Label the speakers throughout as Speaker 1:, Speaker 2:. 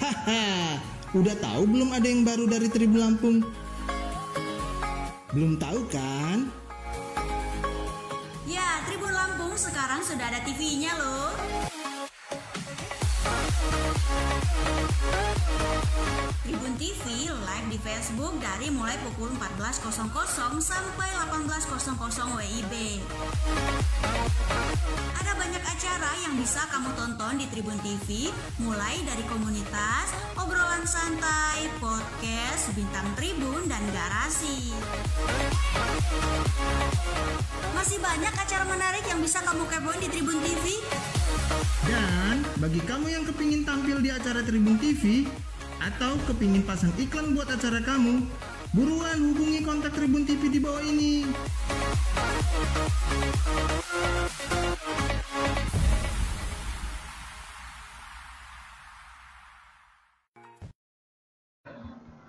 Speaker 1: Haha, udah tahu belum ada yang baru dari Tribun Lampung? Belum tahu kan?
Speaker 2: Ya, Tribun Lampung sekarang sudah ada TV-nya loh. Tribun TV live di Facebook dari mulai pukul 14.00 sampai 18.00 WIB. Ada banyak acara yang bisa kamu tonton di Tribun TV, mulai dari komunitas, obrolan santai, podcast, bintang tribun, dan garasi. Masih banyak acara menarik yang bisa kamu kepoin di Tribun TV.
Speaker 1: Dan bagi kamu yang kepingin tampil di acara Tribun TV atau kepingin pasang iklan buat acara kamu, buruan hubungi kontak Tribun TV di bawah ini.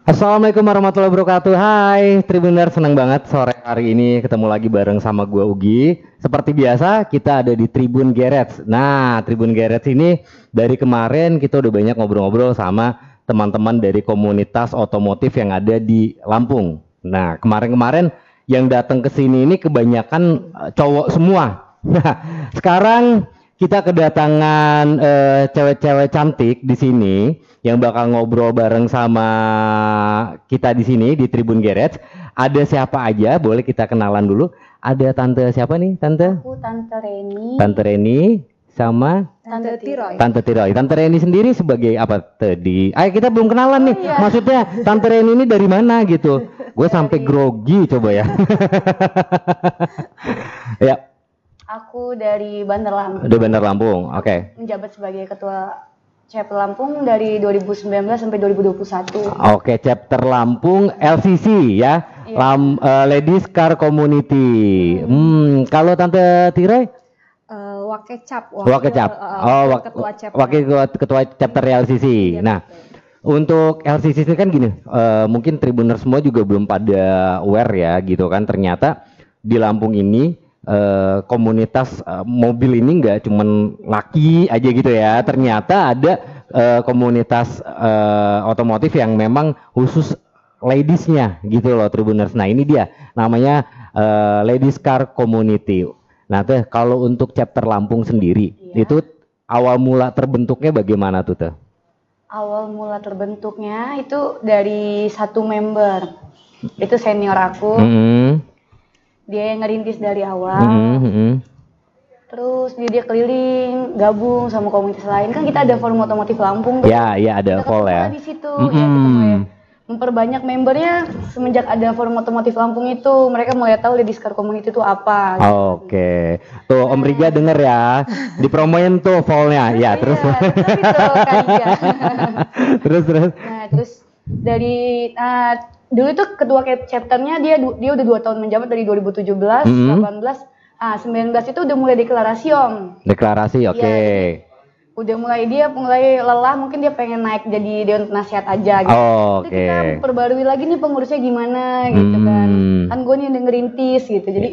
Speaker 3: Assalamualaikum warahmatullahi wabarakatuh. Hai, Tribuner senang banget sore hari ini ketemu lagi bareng sama gua Ugi. Seperti biasa, kita ada di Tribun Garage. Nah, Tribun Garage ini dari kemarin kita udah banyak ngobrol-ngobrol sama teman-teman dari komunitas otomotif yang ada di Lampung. Nah, kemarin-kemarin yang datang ke sini ini kebanyakan eh, cowok semua. Nah, sekarang kita kedatangan eh, cewek-cewek cantik di sini yang bakal ngobrol bareng sama kita di sini di Tribun Garage. Ada siapa aja? Boleh kita kenalan dulu. Ada tante siapa nih? Tante?
Speaker 4: Aku Tante Reni,
Speaker 3: Tante Reni sama
Speaker 4: Tante Tiroy.
Speaker 3: Tante Tiroy. Tante Reni sendiri sebagai apa tadi? Ayo kita belum kenalan nih.
Speaker 4: iya.
Speaker 3: Maksudnya Tante Reni ini dari mana gitu? Gue sampai grogi coba ya. ya,
Speaker 4: Aku dari Bandar Lampung,
Speaker 3: udah Bandar Lampung. Oke.
Speaker 4: menjabat sebagai ketua CP Lampung dari 2019 sampai 2021.
Speaker 3: Oke, chapter Lampung LCC ya.
Speaker 4: Iya.
Speaker 3: Lam, eh, Ladies Car Community. Hmm, kalau Tante Tiroy
Speaker 5: Eh, Wakecap.
Speaker 3: Wakecap.
Speaker 5: eh,
Speaker 3: Oh, wak-
Speaker 5: ketua chapter.
Speaker 3: wakil ketua, chapter LCC.
Speaker 5: Iya,
Speaker 3: nah, untuk LCC ini kan gini, eh, mungkin tribuner semua juga belum pada aware ya gitu kan. Ternyata di Lampung ini eh, komunitas eh, mobil ini nggak cuman laki aja gitu ya. Ternyata ada eh, komunitas eh, otomotif yang memang khusus ladiesnya gitu loh tribuners. Nah ini dia namanya eh, Ladies Car Community. Nah teh kalau untuk chapter Lampung sendiri
Speaker 4: Iya.
Speaker 3: itu awal mula terbentuknya bagaimana tuh teh?
Speaker 4: Awal mula terbentuknya itu dari satu member. Itu senior aku,
Speaker 3: Hmm,
Speaker 4: dia yang ngerintis dari awal.
Speaker 3: hmm, hmm.
Speaker 4: Terus dia, dia keliling, gabung sama komunitas lain. Kan kita ada forum otomotif Lampung. tuh.
Speaker 3: Ya, ya ada
Speaker 4: Kita ketemu
Speaker 3: ya.
Speaker 4: Di situ, ya mulai memperbanyak membernya semenjak ada forum otomotif Lampung itu. Mereka mulai tahu Ladies Car Community itu apa. gitu.
Speaker 3: Oke, tuh Om Riga denger ya, dipromoin tuh fallnya, ya terus,
Speaker 4: Iya, itu kan iya.
Speaker 3: terus terus,
Speaker 4: Nah, terus dari nah, dulu itu ketua chapternya dia dia udah dua tahun menjabat dari 2017,
Speaker 3: Mhm.
Speaker 4: 18, ah 19 itu udah mulai deklarasi om.
Speaker 3: deklarasi, oke,
Speaker 4: Iya, Udah mulai dia mulai lelah, mungkin dia pengen naik jadi dewan nasihat aja gitu.
Speaker 3: Oh,
Speaker 4: Jadi kita perbarui lagi nih pengurusnya gimana gitu kan.
Speaker 3: Hmm.
Speaker 4: Kan gue nih udah ngerintis gitu. Jadi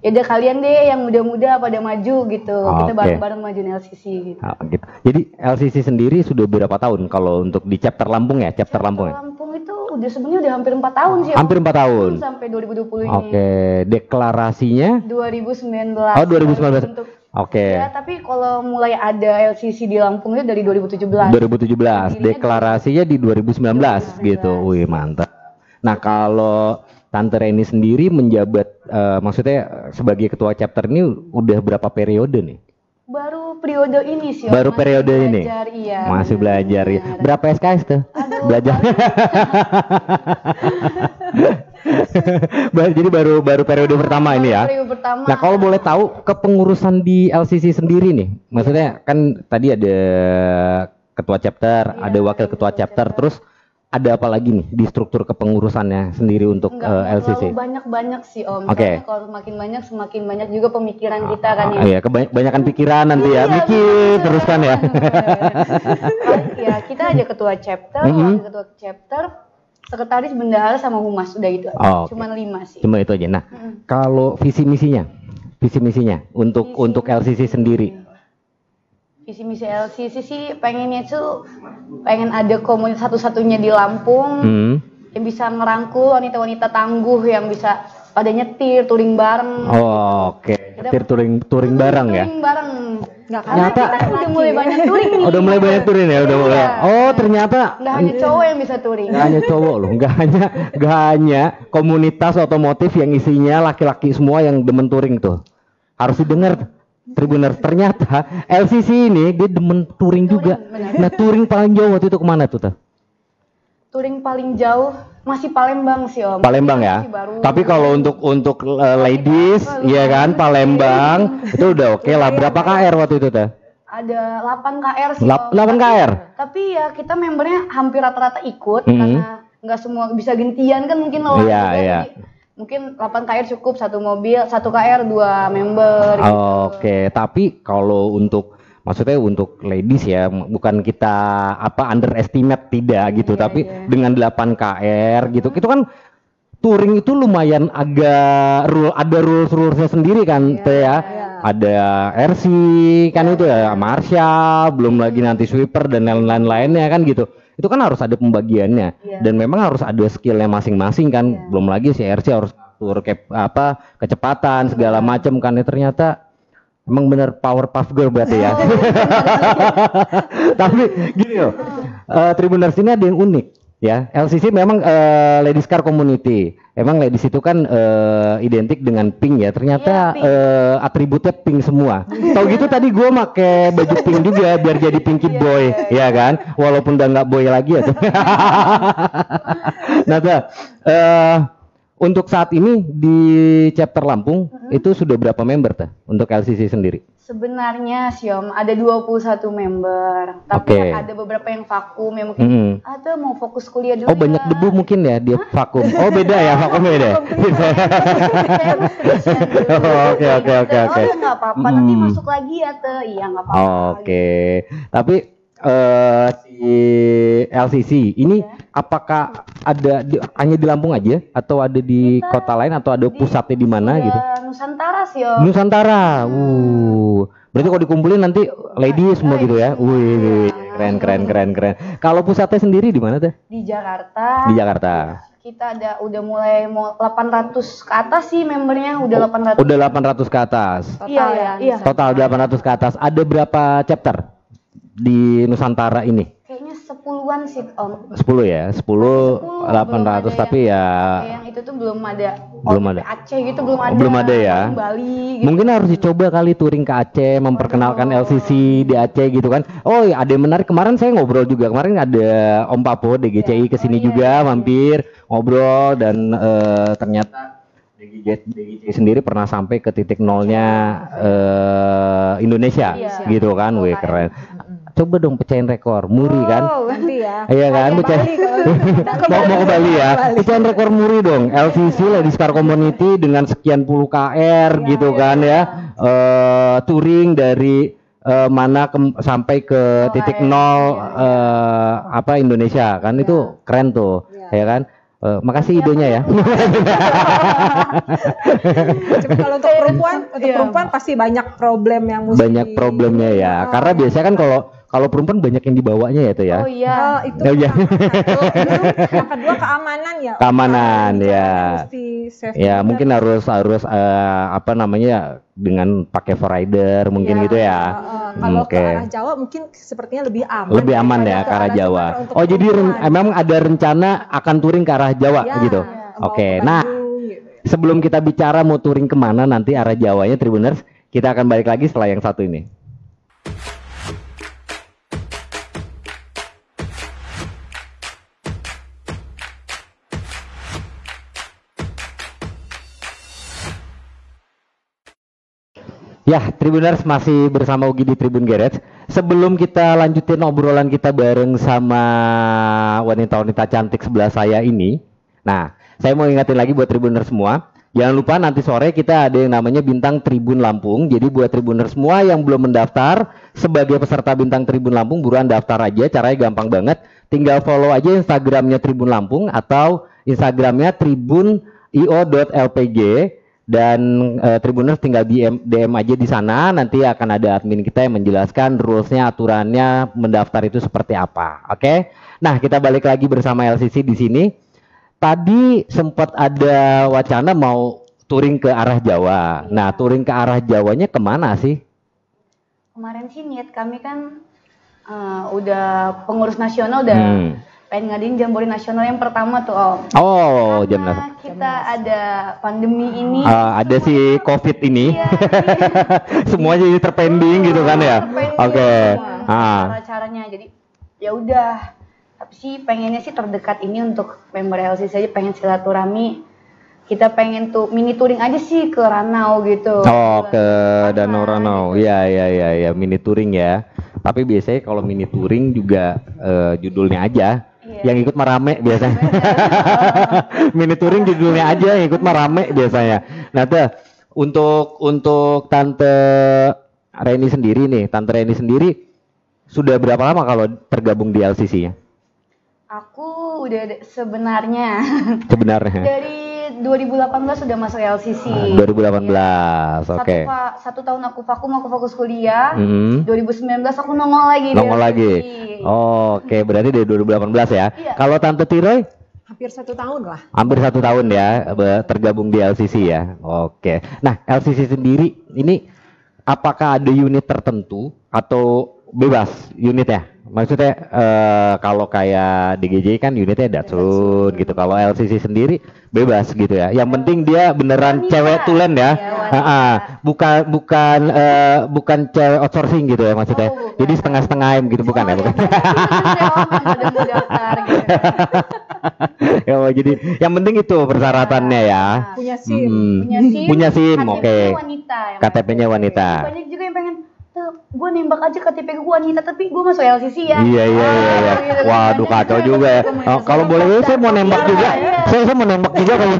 Speaker 4: ya udah kalian deh yang muda-muda pada maju gitu. Kita
Speaker 3: Oke.
Speaker 4: bareng-bareng maju LCC gitu.
Speaker 3: Ah, gitu. Jadi LCC sendiri sudah berapa tahun kalau untuk di chapter Lampung ya, chapter Lampung ya?
Speaker 4: Lampung itu udah sebenarnya udah hampir 4 tahun sih.
Speaker 3: Hampir empat tahun.
Speaker 4: sampai 2020 ini.
Speaker 3: Oke, deklarasinya
Speaker 4: 2019.
Speaker 3: Oh, 2019.
Speaker 4: Untuk,
Speaker 3: Oke.
Speaker 4: Ya, tapi kalau mulai ada LCC di Lampung itu dari 2017.
Speaker 3: 2017,
Speaker 4: Dirinya
Speaker 3: deklarasinya di 2019 gitu.
Speaker 4: 2019.
Speaker 3: Wih, mantap. Nah, kalau Tante Reni sendiri menjabat eh, maksudnya sebagai ketua chapter ini udah berapa periode nih?
Speaker 4: Baru periode ini sih.
Speaker 3: Baru
Speaker 4: Masih
Speaker 3: periode ini?
Speaker 4: belajar, Iya.
Speaker 3: Masih
Speaker 4: benar,
Speaker 3: belajar ya.
Speaker 4: benar.
Speaker 3: Berapa SKS tuh?
Speaker 4: Aduh,
Speaker 3: belajar. Jadi baru baru periode pertama ini ya.
Speaker 4: Periode pertama.
Speaker 3: Nah, kalau boleh tahu kepengurusan di LCC sendiri nih, maksudnya kan tadi ada ketua chapter,
Speaker 4: Iya,
Speaker 3: ada wakil ketua chapter,
Speaker 4: chapter.
Speaker 3: terus ada apa lagi nih di struktur kepengurusannya sendiri untuk
Speaker 4: Enggak,
Speaker 3: eh,
Speaker 4: enggak
Speaker 3: LCC?
Speaker 4: banyak-banyak sih Om.
Speaker 3: Oke.
Speaker 4: Soalnya kalau semakin banyak semakin banyak juga pemikiran kita kan
Speaker 3: Ah,
Speaker 4: ya.
Speaker 3: iya, kebanyakan pikiran nanti ya,
Speaker 4: Iya,
Speaker 3: mikir terus kan ya.
Speaker 4: ya kita aja ketua chapter,
Speaker 3: Mhm.
Speaker 4: wakil ketua chapter, sekretaris bendahara sama humas udah gitu. aja.
Speaker 3: Oh.
Speaker 4: Cuman lima sih.
Speaker 3: Cuma itu aja. Nah,
Speaker 4: Mm.
Speaker 3: kalau visi misinya, visi misinya untuk
Speaker 4: Visi
Speaker 3: untuk LCC sendiri.
Speaker 4: visi misi LCC sih pengennya tuh pengen ada komunitas satu-satunya di Lampung
Speaker 3: Hmm.
Speaker 4: yang bisa ngerangkul wanita-wanita tangguh yang bisa pada nyetir touring bareng
Speaker 3: Oh, Oke, Nyetir touring touring bareng ya.
Speaker 4: touring bareng
Speaker 5: Nggak
Speaker 4: karena
Speaker 3: Nyata.
Speaker 4: kita udah mulai banyak touring nih
Speaker 3: udah mulai banyak touring ya, udah mulai. Oh, ternyata
Speaker 4: nggak hanya cowok yang bisa touring
Speaker 3: nggak hanya cowok loh, nggak hanya nggak hanya komunitas otomotif yang isinya laki-laki semua yang demen touring tuh. Harus didengar Tribuners ternyata LCC ini dia demen touring juga. Nah touring paling jauh waktu itu ke mana tuh? Teh?
Speaker 4: touring paling jauh masih Palembang sih om
Speaker 3: Palembang ya.
Speaker 4: Baru.
Speaker 3: Tapi kalau untuk untuk uh, ladies, ya kan Palembang itu udah oke lah. Berapa KR waktu itu teh?
Speaker 4: ada 8 KR sih Om.
Speaker 3: 8 KR.
Speaker 4: tapi ya kita membernya hampir rata-rata ikut
Speaker 3: Mhm.
Speaker 4: karena nggak semua bisa gantian kan mungkin loh
Speaker 3: Iya, iya.
Speaker 4: mungkin 8 KR cukup satu mobil satu KR dua member gitu.
Speaker 3: Oke, tapi kalau untuk maksudnya untuk ladies ya, bukan kita apa underestimate tidak gitu, tapi dengan 8 KR gitu, itu kan touring itu lumayan agak rule ada rules rulesnya sendiri kan, Teh ya. Ada RC kan itu ya, Marshall, belum lagi nanti sweeper dan lain-lain lainnya kan gitu. Itu kan harus ada pembagiannya. Dan memang harus ada skillnya masing-masing kan. Belum lagi si RC harus atur ke apa kecepatan segala macam kan. Ya ternyata emang bener power puff girl berarti ya. Tapi gini loh, eh, Tribuners ini ada yang unik ya. LCC memang eh, Ladies Car Community. Emang ladies itu kan eh, identik dengan pink ya. Ternyata eh, atributnya pink semua. Tahu gitu tadi gue make baju pink juga biar jadi pinky boy, ya kan? Walaupun udah nggak boy lagi ya. nah, eh, untuk saat ini di chapter Lampung itu sudah berapa member teh untuk LCC sendiri?
Speaker 4: sebenarnya sih om ada 21 member tapi
Speaker 3: Oke.
Speaker 4: ada beberapa yang vakum yang mungkin
Speaker 3: Mm-mm.
Speaker 4: ah tuh mau fokus kuliah dulu
Speaker 3: Oh banyak
Speaker 4: ya."
Speaker 3: debu mungkin ya dia vakum. Oh beda ya vakum beda. ya? Oh, Oke oke oke
Speaker 4: oh
Speaker 3: oke.
Speaker 4: ya nggak apa-apa nanti
Speaker 3: Mm.
Speaker 4: masuk lagi ya tuh iya nggak apa-apa
Speaker 3: Oke. Tapi eh si LCC ini apakah ada di, hanya di Lampung aja atau ada di kota lain atau ada pusatnya di mana
Speaker 4: Ya,
Speaker 3: gitu?
Speaker 4: Nusantara sih om
Speaker 3: Nusantara. Uh. Berarti kalau dikumpulin nanti ladies semua gitu ya. Wih, keren keren keren keren. Kalau pusatnya sendiri di mana teh?
Speaker 4: di Jakarta
Speaker 3: Di Jakarta.
Speaker 4: kita ada udah mulai mau 800 ke atas sih membernya udah 800
Speaker 3: Udah 800 ke atas.
Speaker 4: iya iya iya
Speaker 3: Total 800 ke atas. Ada berapa chapter di Nusantara ini?
Speaker 4: kayaknya sepuluhan sih om
Speaker 3: 10 ya. 10 800 tapi ya
Speaker 4: yang itu tuh belum ada
Speaker 3: Belum
Speaker 4: Oh,
Speaker 3: ada.
Speaker 4: Aceh gitu belum ada
Speaker 3: belum ada ya.
Speaker 4: Bali gitu
Speaker 3: Mungkin harus dicoba kali touring ke Aceh, memperkenalkan LCC di Aceh gitu kan. Oh, iya, ada yang menarik kemarin saya ngobrol juga. Kemarin ada Om Papo DGCI ke sini juga mampir ngobrol dan eh, ternyata DGCI sendiri pernah sampai ke titik nolnya eh, Indonesia gitu kan. Wih, keren. Coba dong pecahin rekor, muri kan.
Speaker 5: Oh, nanti ya.
Speaker 3: Iya kan,
Speaker 5: Ke
Speaker 3: pecah.
Speaker 5: Bali kalau-
Speaker 3: mau mau ke Bali ya. Pecahin rekor muri dong. LCC Ladies Car Community dengan sekian puluh KR gitu kan ya. Eh touring dari eh, mana ke- sampai ke titik nol eh, apa Indonesia kan itu keren tuh, ya kan. Eh, makasih idenya ya.
Speaker 5: Cuma kalau untuk perempuan, untuk perempuan pasti banyak problem yang mesti
Speaker 3: banyak problemnya ya. Karena biasanya kan kalau kalau perempuan banyak yang dibawanya ya tuh ya.
Speaker 4: oh iya
Speaker 5: Oh, itu
Speaker 3: Oh, iya.
Speaker 5: yang. Itu yang kedua keamanan ya.
Speaker 3: Keamanan, ya.
Speaker 5: Mesti safety
Speaker 3: Ya
Speaker 5: juga.
Speaker 3: mungkin harus harus eh, apa namanya dengan pakai rider mungkin gitu ya.
Speaker 5: Uh, kalau
Speaker 3: Oke.
Speaker 5: ke arah Jawa mungkin sepertinya lebih aman.
Speaker 3: Lebih aman ya ke arah Jawa. Oh jadi ren-
Speaker 5: perempuan.
Speaker 3: emang ada rencana akan touring ke arah Jawa
Speaker 5: Ya,
Speaker 3: gitu.
Speaker 5: mau
Speaker 3: Oke.
Speaker 5: ke
Speaker 3: Nah
Speaker 5: gitu.
Speaker 3: sebelum kita bicara mau touring ke mana nanti arah Jawanya Tribuners, kita akan balik lagi setelah yang satu ini. Ya, Tribuners masih bersama Ugi di Tribun Garage. Sebelum kita lanjutin obrolan kita bareng sama wanita-wanita cantik sebelah saya ini. Nah, saya mau ingatin lagi buat Tribuners semua. Jangan lupa nanti sore kita ada yang namanya Bintang Tribun Lampung. Jadi buat Tribuners semua yang belum mendaftar sebagai peserta Bintang Tribun Lampung, buruan daftar aja. Caranya gampang banget. Tinggal follow aja Instagramnya Tribun Lampung atau Instagramnya tribun.io.lpg dan eh, Tribuners tinggal DM, DM aja di sana. Nanti akan ada admin kita yang menjelaskan rulesnya aturannya mendaftar itu seperti apa. Oke? Nah kita balik lagi bersama LCC di sini. Tadi sempat ada wacana mau touring ke arah Jawa. Nah touring ke arah Jawanya ke mana sih?
Speaker 4: Kemarin sih niat kami kan eh, udah pengurus nasional udah
Speaker 3: Hmm.
Speaker 4: Pengen ngadain jambore nasional yang pertama tuh Om.
Speaker 3: oh jam
Speaker 4: Karena kita ada pandemi ini.
Speaker 3: Eh, ada si COVID ini.
Speaker 4: Iya,
Speaker 3: semua jadi terpending gitu kan ya? Oke.
Speaker 4: semua.
Speaker 3: Ah.
Speaker 4: Cara-caranya. Jadi ya udah. Tapi sih pengennya sih terdekat ini untuk member LC saja pengen silaturahmi. Kita pengen tuh mini touring aja sih ke Ranau gitu.
Speaker 3: Oh ke Danau Ranau, iya iya iya ya mini touring ya. Tapi biasanya kalau mini touring juga eh, judulnya aja,
Speaker 4: Iya.
Speaker 3: yang ikut merame biasanya. mini touring judulnya aja, yang ikut merame biasanya. Nah tuh untuk untuk tante Reni sendiri nih, tante Reni sendiri sudah berapa lama kalau tergabung di LCC-nya?
Speaker 4: aku udah sebenarnya
Speaker 3: Sebenarnya
Speaker 4: dari 2018 sudah masuk LCC
Speaker 3: 2018,
Speaker 4: Satu
Speaker 3: oke.
Speaker 4: fa- satu tahun aku vakum aku fokus kuliah
Speaker 3: Mhm.
Speaker 4: 2019 aku nongol lagi
Speaker 3: Nongol lagi. Oh, Oke, berarti dari 2018 ya.
Speaker 4: Iya.
Speaker 3: Kalau Tante Tiroy
Speaker 5: Hampir satu tahun lah.
Speaker 3: hampir satu tahun ya tergabung di LCC ya. Oke. Nah LCC sendiri ini apakah ada unit tertentu atau bebas unitnya? Maksudnya eh, kalau kayak DGJ kan unitnya Datsun gitu. Kalau LCC sendiri bebas gitu ya. Yang penting dia beneran
Speaker 4: Wanita.
Speaker 3: cewek tulen ya.
Speaker 4: Iya, wanita.
Speaker 3: Ah. bukan bukan eh, bukan cewek outsourcing gitu ya maksudnya.
Speaker 4: Oh, bukan.
Speaker 3: Jadi setengah-setengah gitu bukan ya? Bukan. ya, oh, jadi yang penting itu persyaratannya ya.
Speaker 5: Punya SIM.
Speaker 3: Hmm.
Speaker 4: punya SIM,
Speaker 3: Punya SIM,
Speaker 4: KTP-nya
Speaker 3: oke.
Speaker 4: wanita yang
Speaker 3: KTP-nya
Speaker 4: masuk.
Speaker 3: wanita.
Speaker 4: banyak juga yang pengen gue nembak aja KTP gue wanita tapi gue masuk LCC ya
Speaker 3: Iya iya iya. iya.
Speaker 4: Oh, gitu.
Speaker 3: Waduh kacau
Speaker 4: yang
Speaker 3: juga ya. Oh, kalau boleh saya mau nembak
Speaker 4: Iya,
Speaker 3: juga.
Speaker 4: iya.
Speaker 3: Saya saya mau nembak juga kalau.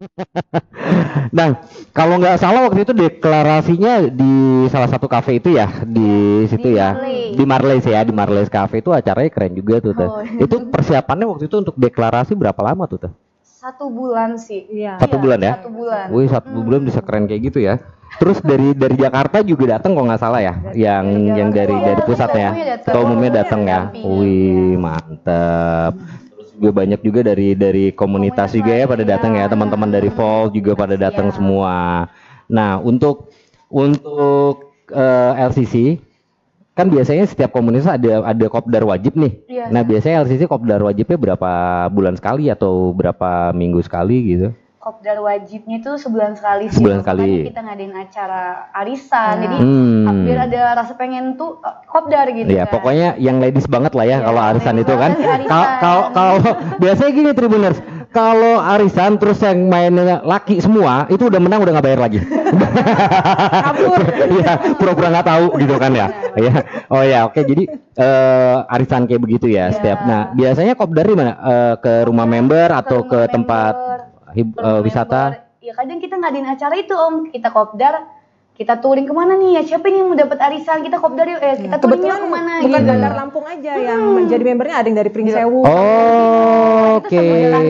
Speaker 3: nah, kalau nggak salah waktu itu deklarasinya di salah satu kafe itu ya di situ
Speaker 4: Di
Speaker 3: ya
Speaker 4: Marley.
Speaker 3: di Marleys ya di Marleys Cafe itu acaranya keren juga tuh. Teh.
Speaker 4: Oh.
Speaker 3: Itu persiapannya waktu itu untuk deklarasi berapa lama tuh? Teh?
Speaker 4: satu bulan sih
Speaker 5: Iya.
Speaker 3: Satu
Speaker 4: Iya,
Speaker 3: bulan ya?
Speaker 4: satu bulan
Speaker 3: Wih satu bulan bisa keren kayak gitu ya. Terus dari dari Jakarta juga datang kok nggak salah ya, yang
Speaker 4: Dari
Speaker 3: yang dari
Speaker 4: Jakarta.
Speaker 3: dari pusat ya, ketua umumnya datang ya. Wih mantep. Terus juga banyak juga dari dari komunitas
Speaker 4: Komunitas
Speaker 3: juga ya pada datang ya,
Speaker 4: iya.
Speaker 3: teman-teman dari Volt juga pada datang
Speaker 4: Iya.
Speaker 3: semua. Nah untuk untuk eh, LCC kan biasanya setiap komunitas ada ada kopdar wajib nih.
Speaker 4: Iya.
Speaker 3: Nah biasanya LCC kopdar wajibnya berapa bulan sekali atau berapa minggu sekali gitu?
Speaker 4: Kopdar wajibnya itu sebulan sekali sih
Speaker 3: Sebulan sekali.
Speaker 4: kita ngadain acara arisan jadi
Speaker 3: Hmm.
Speaker 4: biar ada rasa pengen tuh uh, kopdar gitu
Speaker 3: Iya,
Speaker 4: kan.
Speaker 3: pokoknya yang ladies banget lah ya
Speaker 4: Iya,
Speaker 3: kalau arisan itu kan. Kalau kalau biasanya gini Tribuners, kalau arisan terus yang mainnya laki semua itu udah menang udah nggak bayar lagi.
Speaker 5: Kabur.
Speaker 3: Iya, pura-pura nggak tahu gitu kan ya. Iya. Oh ya, oke. Jadi eh, arisan kayak begitu ya
Speaker 4: Iya.
Speaker 3: setiap. Nah, biasanya kop dari mana? Eh, ke rumah member atau
Speaker 4: rumah
Speaker 3: ke tempat
Speaker 4: member, rumah
Speaker 3: wisata?
Speaker 4: ya kadang kita ngadain acara itu om kita kopdar kita touring ke mana nih ya siapa nih yang mau dapat arisan kita kopdar yuk eh kita touringnya
Speaker 5: Kebetulan
Speaker 4: ke mana
Speaker 5: bukan
Speaker 4: gitu
Speaker 5: Bandar Lampung aja yang jadi membernya ada yang dari Pringsewu.
Speaker 3: Oh, oke.
Speaker 5: Jalan,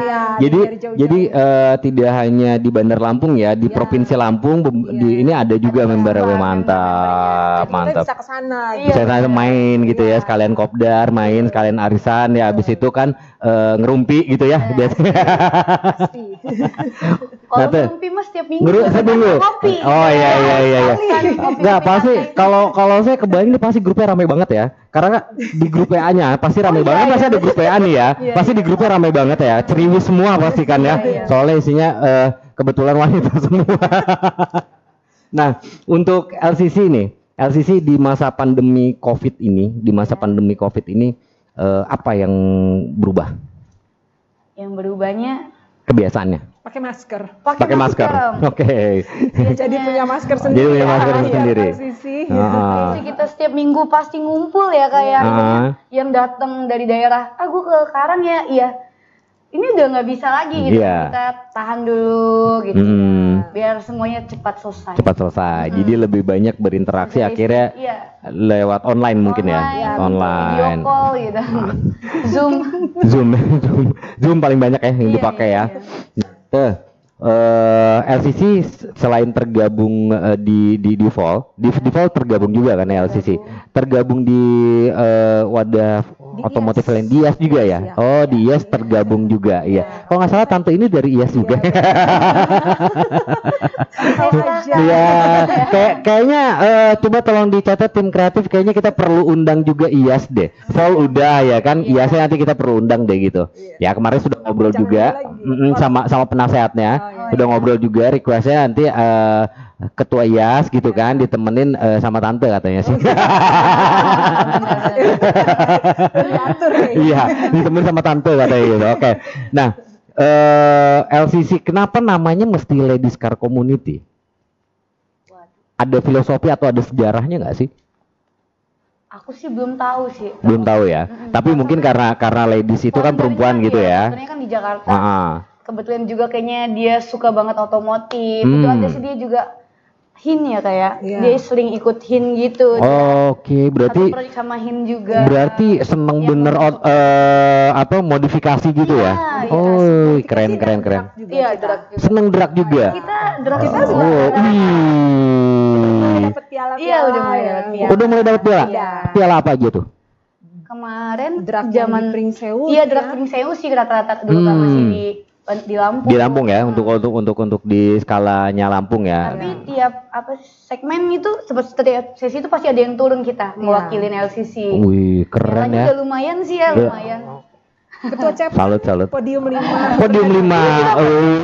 Speaker 5: ya,
Speaker 3: Jadi
Speaker 5: dari jauh-jauh.
Speaker 3: jadi eh, tidak hanya di Bandar Lampung ya, di
Speaker 5: Iya.
Speaker 3: provinsi Lampung be- di ini ada juga member
Speaker 5: Ada member
Speaker 3: mantap,
Speaker 5: kita
Speaker 3: mantap.
Speaker 5: bisa ke sana.
Speaker 4: Iya.
Speaker 3: Bisa saya main gitu ya, sekalian kopdar, main sekalian arisan ya habis itu kan eh, ngerumpi gitu ya biasanya.
Speaker 5: Pasti.
Speaker 4: kalau
Speaker 3: Nah,
Speaker 4: ngerumpi mas setiap minggu
Speaker 3: Ngeru seminggu.
Speaker 4: kopi
Speaker 3: Oh iya iya iya iya. Enggak
Speaker 4: kopi
Speaker 3: pasti kalau kalau saya kebayang ini pasti grupnya ramai banget ya. Karena di grup WA-nya pasti ramai
Speaker 4: Oh, iya,
Speaker 3: banget,
Speaker 4: iya,
Speaker 3: pasti ada grup WA nih ya.
Speaker 4: Iya,
Speaker 3: pasti di grupnya ramai banget ya. Ceriwis semua pasti kan ya.
Speaker 4: Iya, iya.
Speaker 3: Soalnya isinya eh, kebetulan wanita semua. nah, untuk LCC nih, LCC di masa pandemi Covid ini, di masa pandemi Covid ini eh, apa yang berubah
Speaker 4: yang berubahnya
Speaker 3: kebiasaannya?
Speaker 5: Pakai masker.
Speaker 3: Pakai masker.
Speaker 4: Om.
Speaker 3: Oke.
Speaker 5: Jadi punya masker
Speaker 3: Jadi
Speaker 5: sendiri.
Speaker 3: punya masker
Speaker 5: Iya,
Speaker 3: sendiri.
Speaker 5: Sisi.
Speaker 3: Heeh.
Speaker 4: Jadi kita setiap minggu pasti ngumpul ya kayak
Speaker 3: Ah.
Speaker 4: yang datang dari daerah ah gue ke Karang ya iya ini udah nggak bisa lagi gitu
Speaker 3: Iya.
Speaker 4: kita tahan dulu gitu
Speaker 3: Hmm.
Speaker 4: biar semuanya cepat selesai
Speaker 3: cepat selesai. Jadi lebih banyak berinteraksi
Speaker 4: Jadi,
Speaker 3: akhirnya
Speaker 4: iya.
Speaker 3: lewat online mungkin ya.
Speaker 4: Online,
Speaker 3: Online.
Speaker 4: video call gitu zoom
Speaker 3: Zoom, Zoom, Zoom paling banyak ya yang
Speaker 4: Iya,
Speaker 3: dipakai
Speaker 4: iya,
Speaker 3: ya. Nah, tuh, eh, LCC selain tergabung eh, di di di Vol, di Vol tergabung juga kan ya LCC. Tergabung di eh, wadah otomotif lain di IAS juga ya.
Speaker 5: Iya.
Speaker 3: Oh, di IAS tergabung juga. Iya. Kalau nggak salah tante ini dari IAS juga. Iya, kayak kayaknya eh, coba tolong dicatat tim kreatif kayaknya kita perlu undang juga IAS deh. Vol udah ya kan, IASnya nanti kita perlu undang deh gitu. Ya kemarin sudah ngobrol
Speaker 5: Jangan
Speaker 3: juga
Speaker 5: lagi.
Speaker 3: mm-mm, sama sama penasehatnya, udah ngobrol juga requestnya nanti eh, ketua IAS gitu kan ditemenin eh, sama tante katanya sih.
Speaker 5: Diatur nih.
Speaker 3: Iya, ditemenin sama tante katanya gitu. Oke. Nah, eh LCC kenapa namanya mesti Ladies Car Community? Ada filosofi atau ada sejarahnya nggak sih?
Speaker 4: Aku sih belum tahu sih.
Speaker 3: Belum tahu ya. Tapi mungkin karena karena ladies itu kan perempuan gitu ya.
Speaker 4: Sebenarnya kan di Jakarta.
Speaker 3: Ah, ah.
Speaker 4: Kebetulan juga kayaknya dia suka banget otomotif.
Speaker 3: Hmm.
Speaker 4: Itu aja sih dia juga hin ya kayak.
Speaker 5: Iya.
Speaker 4: Dia sering ikut hin gitu.
Speaker 3: Oke, berarti
Speaker 4: Satu proyek sama hin juga.
Speaker 3: berarti seneng
Speaker 4: Iya,
Speaker 3: bener ot- eh, apa modifikasi gitu ya?
Speaker 4: Iya, iya.
Speaker 3: Oh, keren keren keren.
Speaker 4: Iya, drag juga.
Speaker 3: Seneng drag juga.
Speaker 4: Kita drag
Speaker 5: Kita
Speaker 4: juga.
Speaker 5: juga.
Speaker 3: Oh, wih.
Speaker 5: Dapat piala
Speaker 4: Iya, udah mulai dapat piala.
Speaker 3: Udah mulai dapat piala?
Speaker 4: Iya.
Speaker 3: Piala apa aja tuh?
Speaker 4: Kemarin
Speaker 5: Drag
Speaker 4: zaman
Speaker 5: Pring Sewu.
Speaker 4: Iya, drag Pring Sewu sih rata-rata dulu kan
Speaker 3: Hmm.
Speaker 4: masih di di Lampung.
Speaker 3: Di Lampung ya, untuk untuk untuk untuk di skalanya Lampung ya.
Speaker 4: Tapi tiap apa segmen itu seperti setiap sesi itu pasti ada yang turun kita mewakilin LCC.
Speaker 3: Wih, keren ya.
Speaker 4: juga lumayan sih ya,
Speaker 3: Iya.
Speaker 4: lumayan.
Speaker 5: Ketua Cep
Speaker 3: Salut salut.
Speaker 5: podium 5.
Speaker 3: Podium 5. Oh.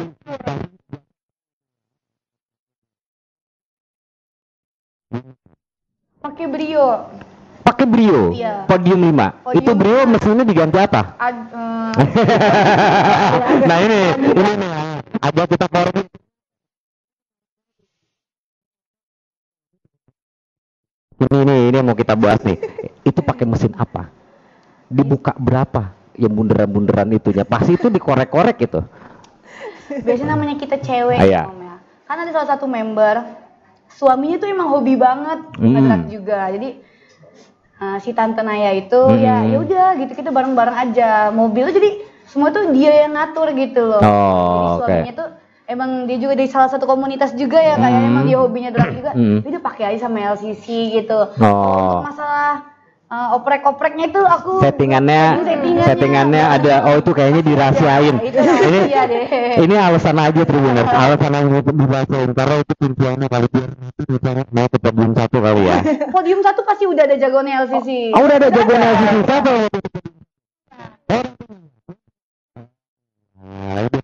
Speaker 4: Pakai brio.
Speaker 3: Pakai Brio.
Speaker 4: Iya.
Speaker 3: Podium 5.
Speaker 4: Podium
Speaker 3: Itu Brio mesinnya diganti apa?
Speaker 4: Ad, eh,
Speaker 3: nah ini, ini nih. Ada kita korek. Ini ini ini yang mau kita bahas nih. Itu pakai mesin apa? Dibuka berapa? Yang bunderan-bunderan itunya. Pasti itu dikorek-korek gitu.
Speaker 4: biasanya namanya kita cewek
Speaker 3: Ah, iya.
Speaker 4: Ya. Kan ada salah satu member suaminya tuh emang hobi banget
Speaker 3: Hmm.
Speaker 4: ngedrak juga. Jadi eh, si tante Naya itu
Speaker 3: Hmm.
Speaker 4: ya ya udah gitu kita bareng-bareng aja. Mobilnya jadi semua tuh dia yang ngatur gitu loh.
Speaker 3: Oh,
Speaker 4: jadi suaminya tuh emang dia juga dari salah satu komunitas juga ya kayak
Speaker 3: Hmm.
Speaker 4: emang dia hobinya drag juga.
Speaker 3: Hmm.
Speaker 4: Dia udah pakai aja sama LCC gitu.
Speaker 3: Oh.
Speaker 4: Untuk masalah eh, oprek-opreknya itu aku
Speaker 3: Settingannya,
Speaker 4: settingannya,
Speaker 3: settingannya ada. Oh itu kayaknya dirahasiain.
Speaker 4: Itu
Speaker 3: Ini
Speaker 4: iya deh.
Speaker 3: ini alasan aja Tribuners, alasan yang dirasain karena itu tujuannya kali biar nanti misalnya mau ke podium satu kali ya.
Speaker 4: Podium satu pasti udah ada jagoannya LCC.
Speaker 3: Oh udah ada jagoannya sisi siapa? yang- Nah, itu.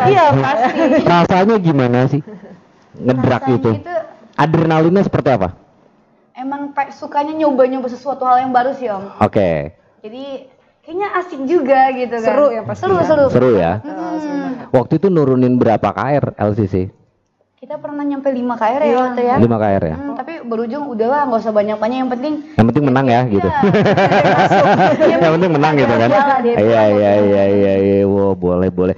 Speaker 4: Iya pasti.
Speaker 3: Rasanya gimana sih ngedrak itu?
Speaker 4: itu
Speaker 3: Adrenalinnya seperti apa?
Speaker 4: Emang sukanya nyoba-nyoba sesuatu hal yang baru sih om.
Speaker 3: Oke,
Speaker 4: Jadi kayaknya asik juga gitu kan.
Speaker 5: Seru ya pasti
Speaker 4: Seru
Speaker 5: ya.
Speaker 4: seru.
Speaker 3: seru ya.
Speaker 4: Hmm.
Speaker 3: Waktu itu nurunin berapa KR LCC?
Speaker 4: Kita pernah nyampe 5 KR ya waktu ya.
Speaker 3: 5 KR ya.
Speaker 4: Hmm, tapi berujung udahlah nggak usah banyak-banyak yang penting
Speaker 3: Yang penting menang ya gitu. yang penting menang gitu kan. Iya iya iya iya iya. Wow, boleh boleh.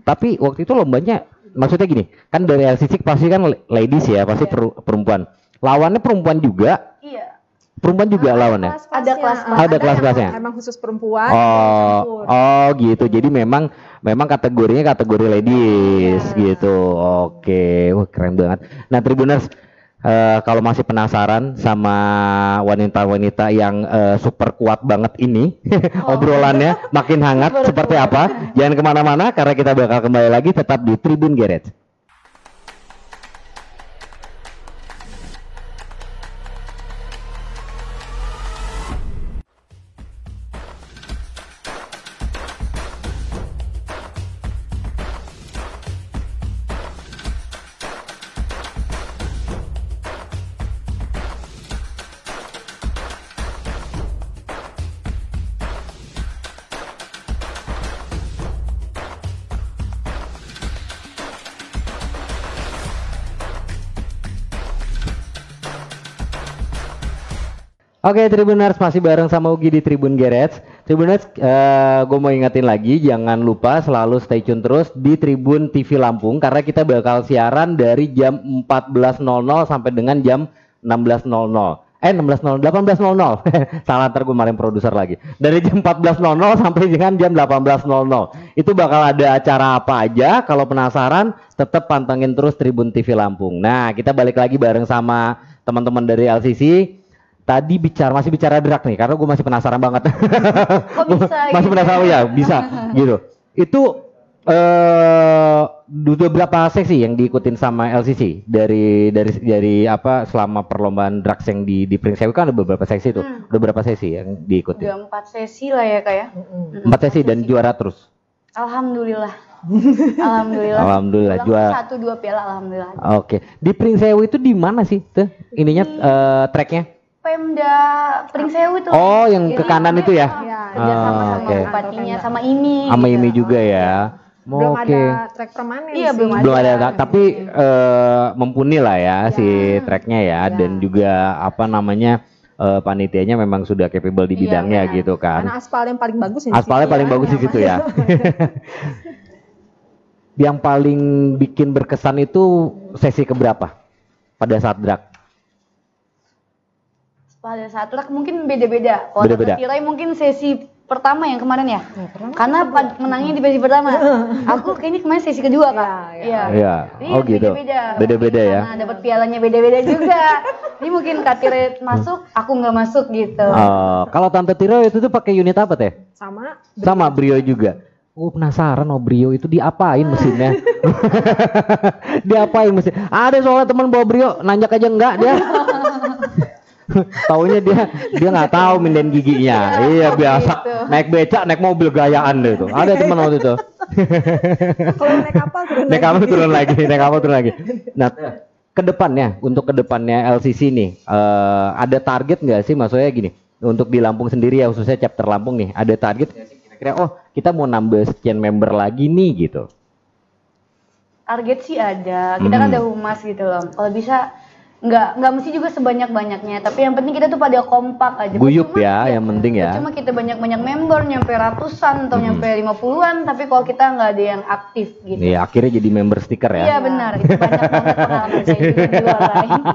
Speaker 3: Tapi waktu itu lombanya maksudnya gini, kan dari LCC pasti kan ladies ya, pasti per- perempuan. Lawannya perempuan juga,
Speaker 4: iya.
Speaker 3: perempuan juga lawannya.
Speaker 4: Ada kelas-
Speaker 3: Oh, ada kelas-kelasnya.
Speaker 5: Emang, emang khusus perempuan.
Speaker 3: Oh,
Speaker 5: campur.
Speaker 3: oh gitu. Jadi memang memang kategorinya kategori ladies gitu. Oke, wah keren banget. Nah, Tribuners eh, kalau masih penasaran sama wanita-wanita yang eh, super kuat banget ini, obrolannya makin hangat seperti apa? Jangan ke mana-mana karena kita bakal kembali lagi tetap di Tribun Garage. Oke Tribuners masih bareng sama Ugi di Tribun Garage. Tribuners, gue mau ingetin lagi jangan lupa selalu stay tune terus di Tribun TV Lampung karena kita bakal siaran dari jam 14.00 sampai dengan jam 16.00. Eh 16.00, 18.00. Salah ntar gue kemarin produser lagi. Dari jam 14.00 sampai dengan jam 18.00. Itu bakal ada acara apa aja. Kalau penasaran, tetap pantengin terus Tribun TV Lampung. Nah, kita balik lagi bareng sama teman-teman dari LCC. Tadi bicara masih bicara drag nih, karena gue masih penasaran banget.
Speaker 4: Kok bisa
Speaker 3: masih
Speaker 4: gitu?
Speaker 3: penasaran ya, bisa gitu. Itu eh udah berapa seksi yang diikutin sama LCC dari dari dari apa selama perlombaan drugs yang di di Pringsewu kan ada beberapa seksi tuh.
Speaker 4: Hmm.
Speaker 3: Udah berapa sesi yang diikutin?
Speaker 4: Udah empat sesi lah ya kak ya.
Speaker 3: Empat sesi dan juara terus.
Speaker 4: Alhamdulillah. Alhamdulillah.
Speaker 3: Alhamdulillah, juara.
Speaker 4: Satu dua piala alhamdulillah.
Speaker 3: Oke. Di Pringsewu itu di mana sih tuh ininya eh, tracknya?
Speaker 4: Pemda Pringsewu itu.
Speaker 3: Oh, yang ke
Speaker 4: Jadi,
Speaker 3: kanan itu ya?
Speaker 4: Iya,
Speaker 3: Ah,
Speaker 4: dia sama sama
Speaker 3: oke.
Speaker 4: bupatinya sama ini.
Speaker 3: Sama
Speaker 4: gitu.
Speaker 3: ini juga ya.
Speaker 5: Belum
Speaker 3: Oke.
Speaker 5: ada track permanen
Speaker 4: Iya,
Speaker 5: sih.
Speaker 4: belum
Speaker 3: belum ada,
Speaker 4: ada.
Speaker 3: tapi eh, mumpuni lah ya si
Speaker 5: Ya.
Speaker 3: tracknya ya
Speaker 5: Ya.
Speaker 3: dan juga apa namanya eh, panitianya memang sudah capable di
Speaker 4: Iya,
Speaker 3: bidangnya
Speaker 4: benar.
Speaker 3: gitu kan
Speaker 5: Karena aspal yang paling bagus di
Speaker 3: aspalnya paling
Speaker 5: ya.
Speaker 3: bagus di situ ya yang paling bikin berkesan itu sesi keberapa pada saat drag
Speaker 4: Pada saat track mungkin beda-beda. Kalau
Speaker 3: Beda-beda.
Speaker 4: Dr. Tirai mungkin sesi pertama yang kemarin ya.
Speaker 5: Ya, pertama
Speaker 4: Karena pad- menangnya di sesi pertama. Aku kayaknya kemarin sesi kedua kak.
Speaker 5: Iya,
Speaker 4: Iya.
Speaker 3: Iya.
Speaker 4: Jadi
Speaker 3: Oh, gitu.
Speaker 4: Beda-beda.
Speaker 3: Beda-beda ya.
Speaker 4: Karena dapat pialanya beda-beda juga. Jadi mungkin Kak Tirai masuk, aku nggak masuk gitu.
Speaker 3: Eh, kalau tante Tiro itu tuh pakai unit apa teh
Speaker 5: Sama.
Speaker 3: sama Brio juga Oh penasaran oh Brio itu diapain mesinnya? diapain mesin? Ada soalnya teman bawa Brio, nanjak aja enggak dia. Taunya dia dia nggak tahu minden giginya. iya biasa
Speaker 4: gitu.
Speaker 3: naik beca naik mobil gayaan deh itu. Ada teman waktu itu.
Speaker 5: Kalau naik kapal turun
Speaker 3: naik
Speaker 5: lagi.
Speaker 3: kapal turun lagi, naik kapal turun lagi. Nah, ke depannya untuk ke depannya LCC nih eh, ada target nggak sih? Maksudnya gini, untuk di Lampung sendiri ya khususnya chapter Lampung nih, ada target kira-kira? Oh kita mau nambah sekian member lagi nih gitu.
Speaker 4: Target sih ada. Kita kan
Speaker 3: Hmm.
Speaker 4: ada humas gitu loh. Kalau bisa nggak nggak mesti juga sebanyak banyaknya tapi yang penting kita tuh pada kompak aja
Speaker 3: Guyup
Speaker 4: Percuma-
Speaker 3: ya, yang penting ya.
Speaker 4: cuma kita banyak banyak member nyampe ratusan atau
Speaker 3: Hmm.
Speaker 4: nyampe lima puluhan tapi kalau kita nggak ada yang aktif gitu
Speaker 3: Nih akhirnya jadi member stiker
Speaker 4: iya
Speaker 3: ya.
Speaker 4: benar itu banyak banget pengalaman saya juga di luar lain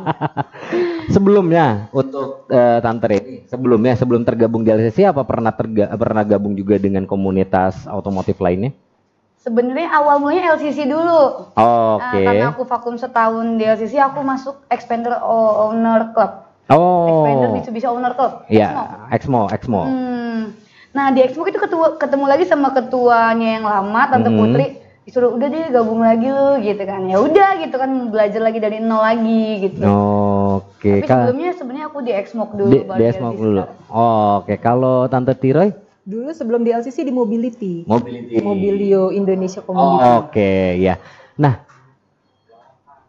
Speaker 3: Sebelumnya untuk eh, Tante Reni, sebelumnya sebelum tergabung di LCC apa pernah terga, pernah gabung juga dengan komunitas otomotif lainnya?
Speaker 4: Sebenarnya awal mulanya LCC dulu Nah,
Speaker 3: Oke.
Speaker 4: karena aku vakum setahun di LCC aku masuk Expander Owner Club
Speaker 3: Oh.
Speaker 4: Expander Mitsubishi Owner Club Exmo.
Speaker 3: Iya, Exmo, Exmo.
Speaker 4: Hmm. Nah di Expo itu ketua, ketemu lagi sama ketuanya yang lama Tante
Speaker 3: Hmm.
Speaker 4: Putri disuruh udah deh gabung lagi lu gitu kan ya udah gitu kan belajar lagi dari nol lagi gitu.
Speaker 3: Oke,
Speaker 4: Tapi
Speaker 3: Kak.
Speaker 4: sebelumnya sebenarnya aku di Exmo dulu
Speaker 3: Di, di Exmo dulu. Oh, Oke, kalau Tante Tiroy
Speaker 5: Dulu sebelum di LCC di Mobility.
Speaker 3: mobility.
Speaker 5: Mobilio Indonesia
Speaker 3: Oh,
Speaker 5: Community.
Speaker 3: Oke, ya. Nah,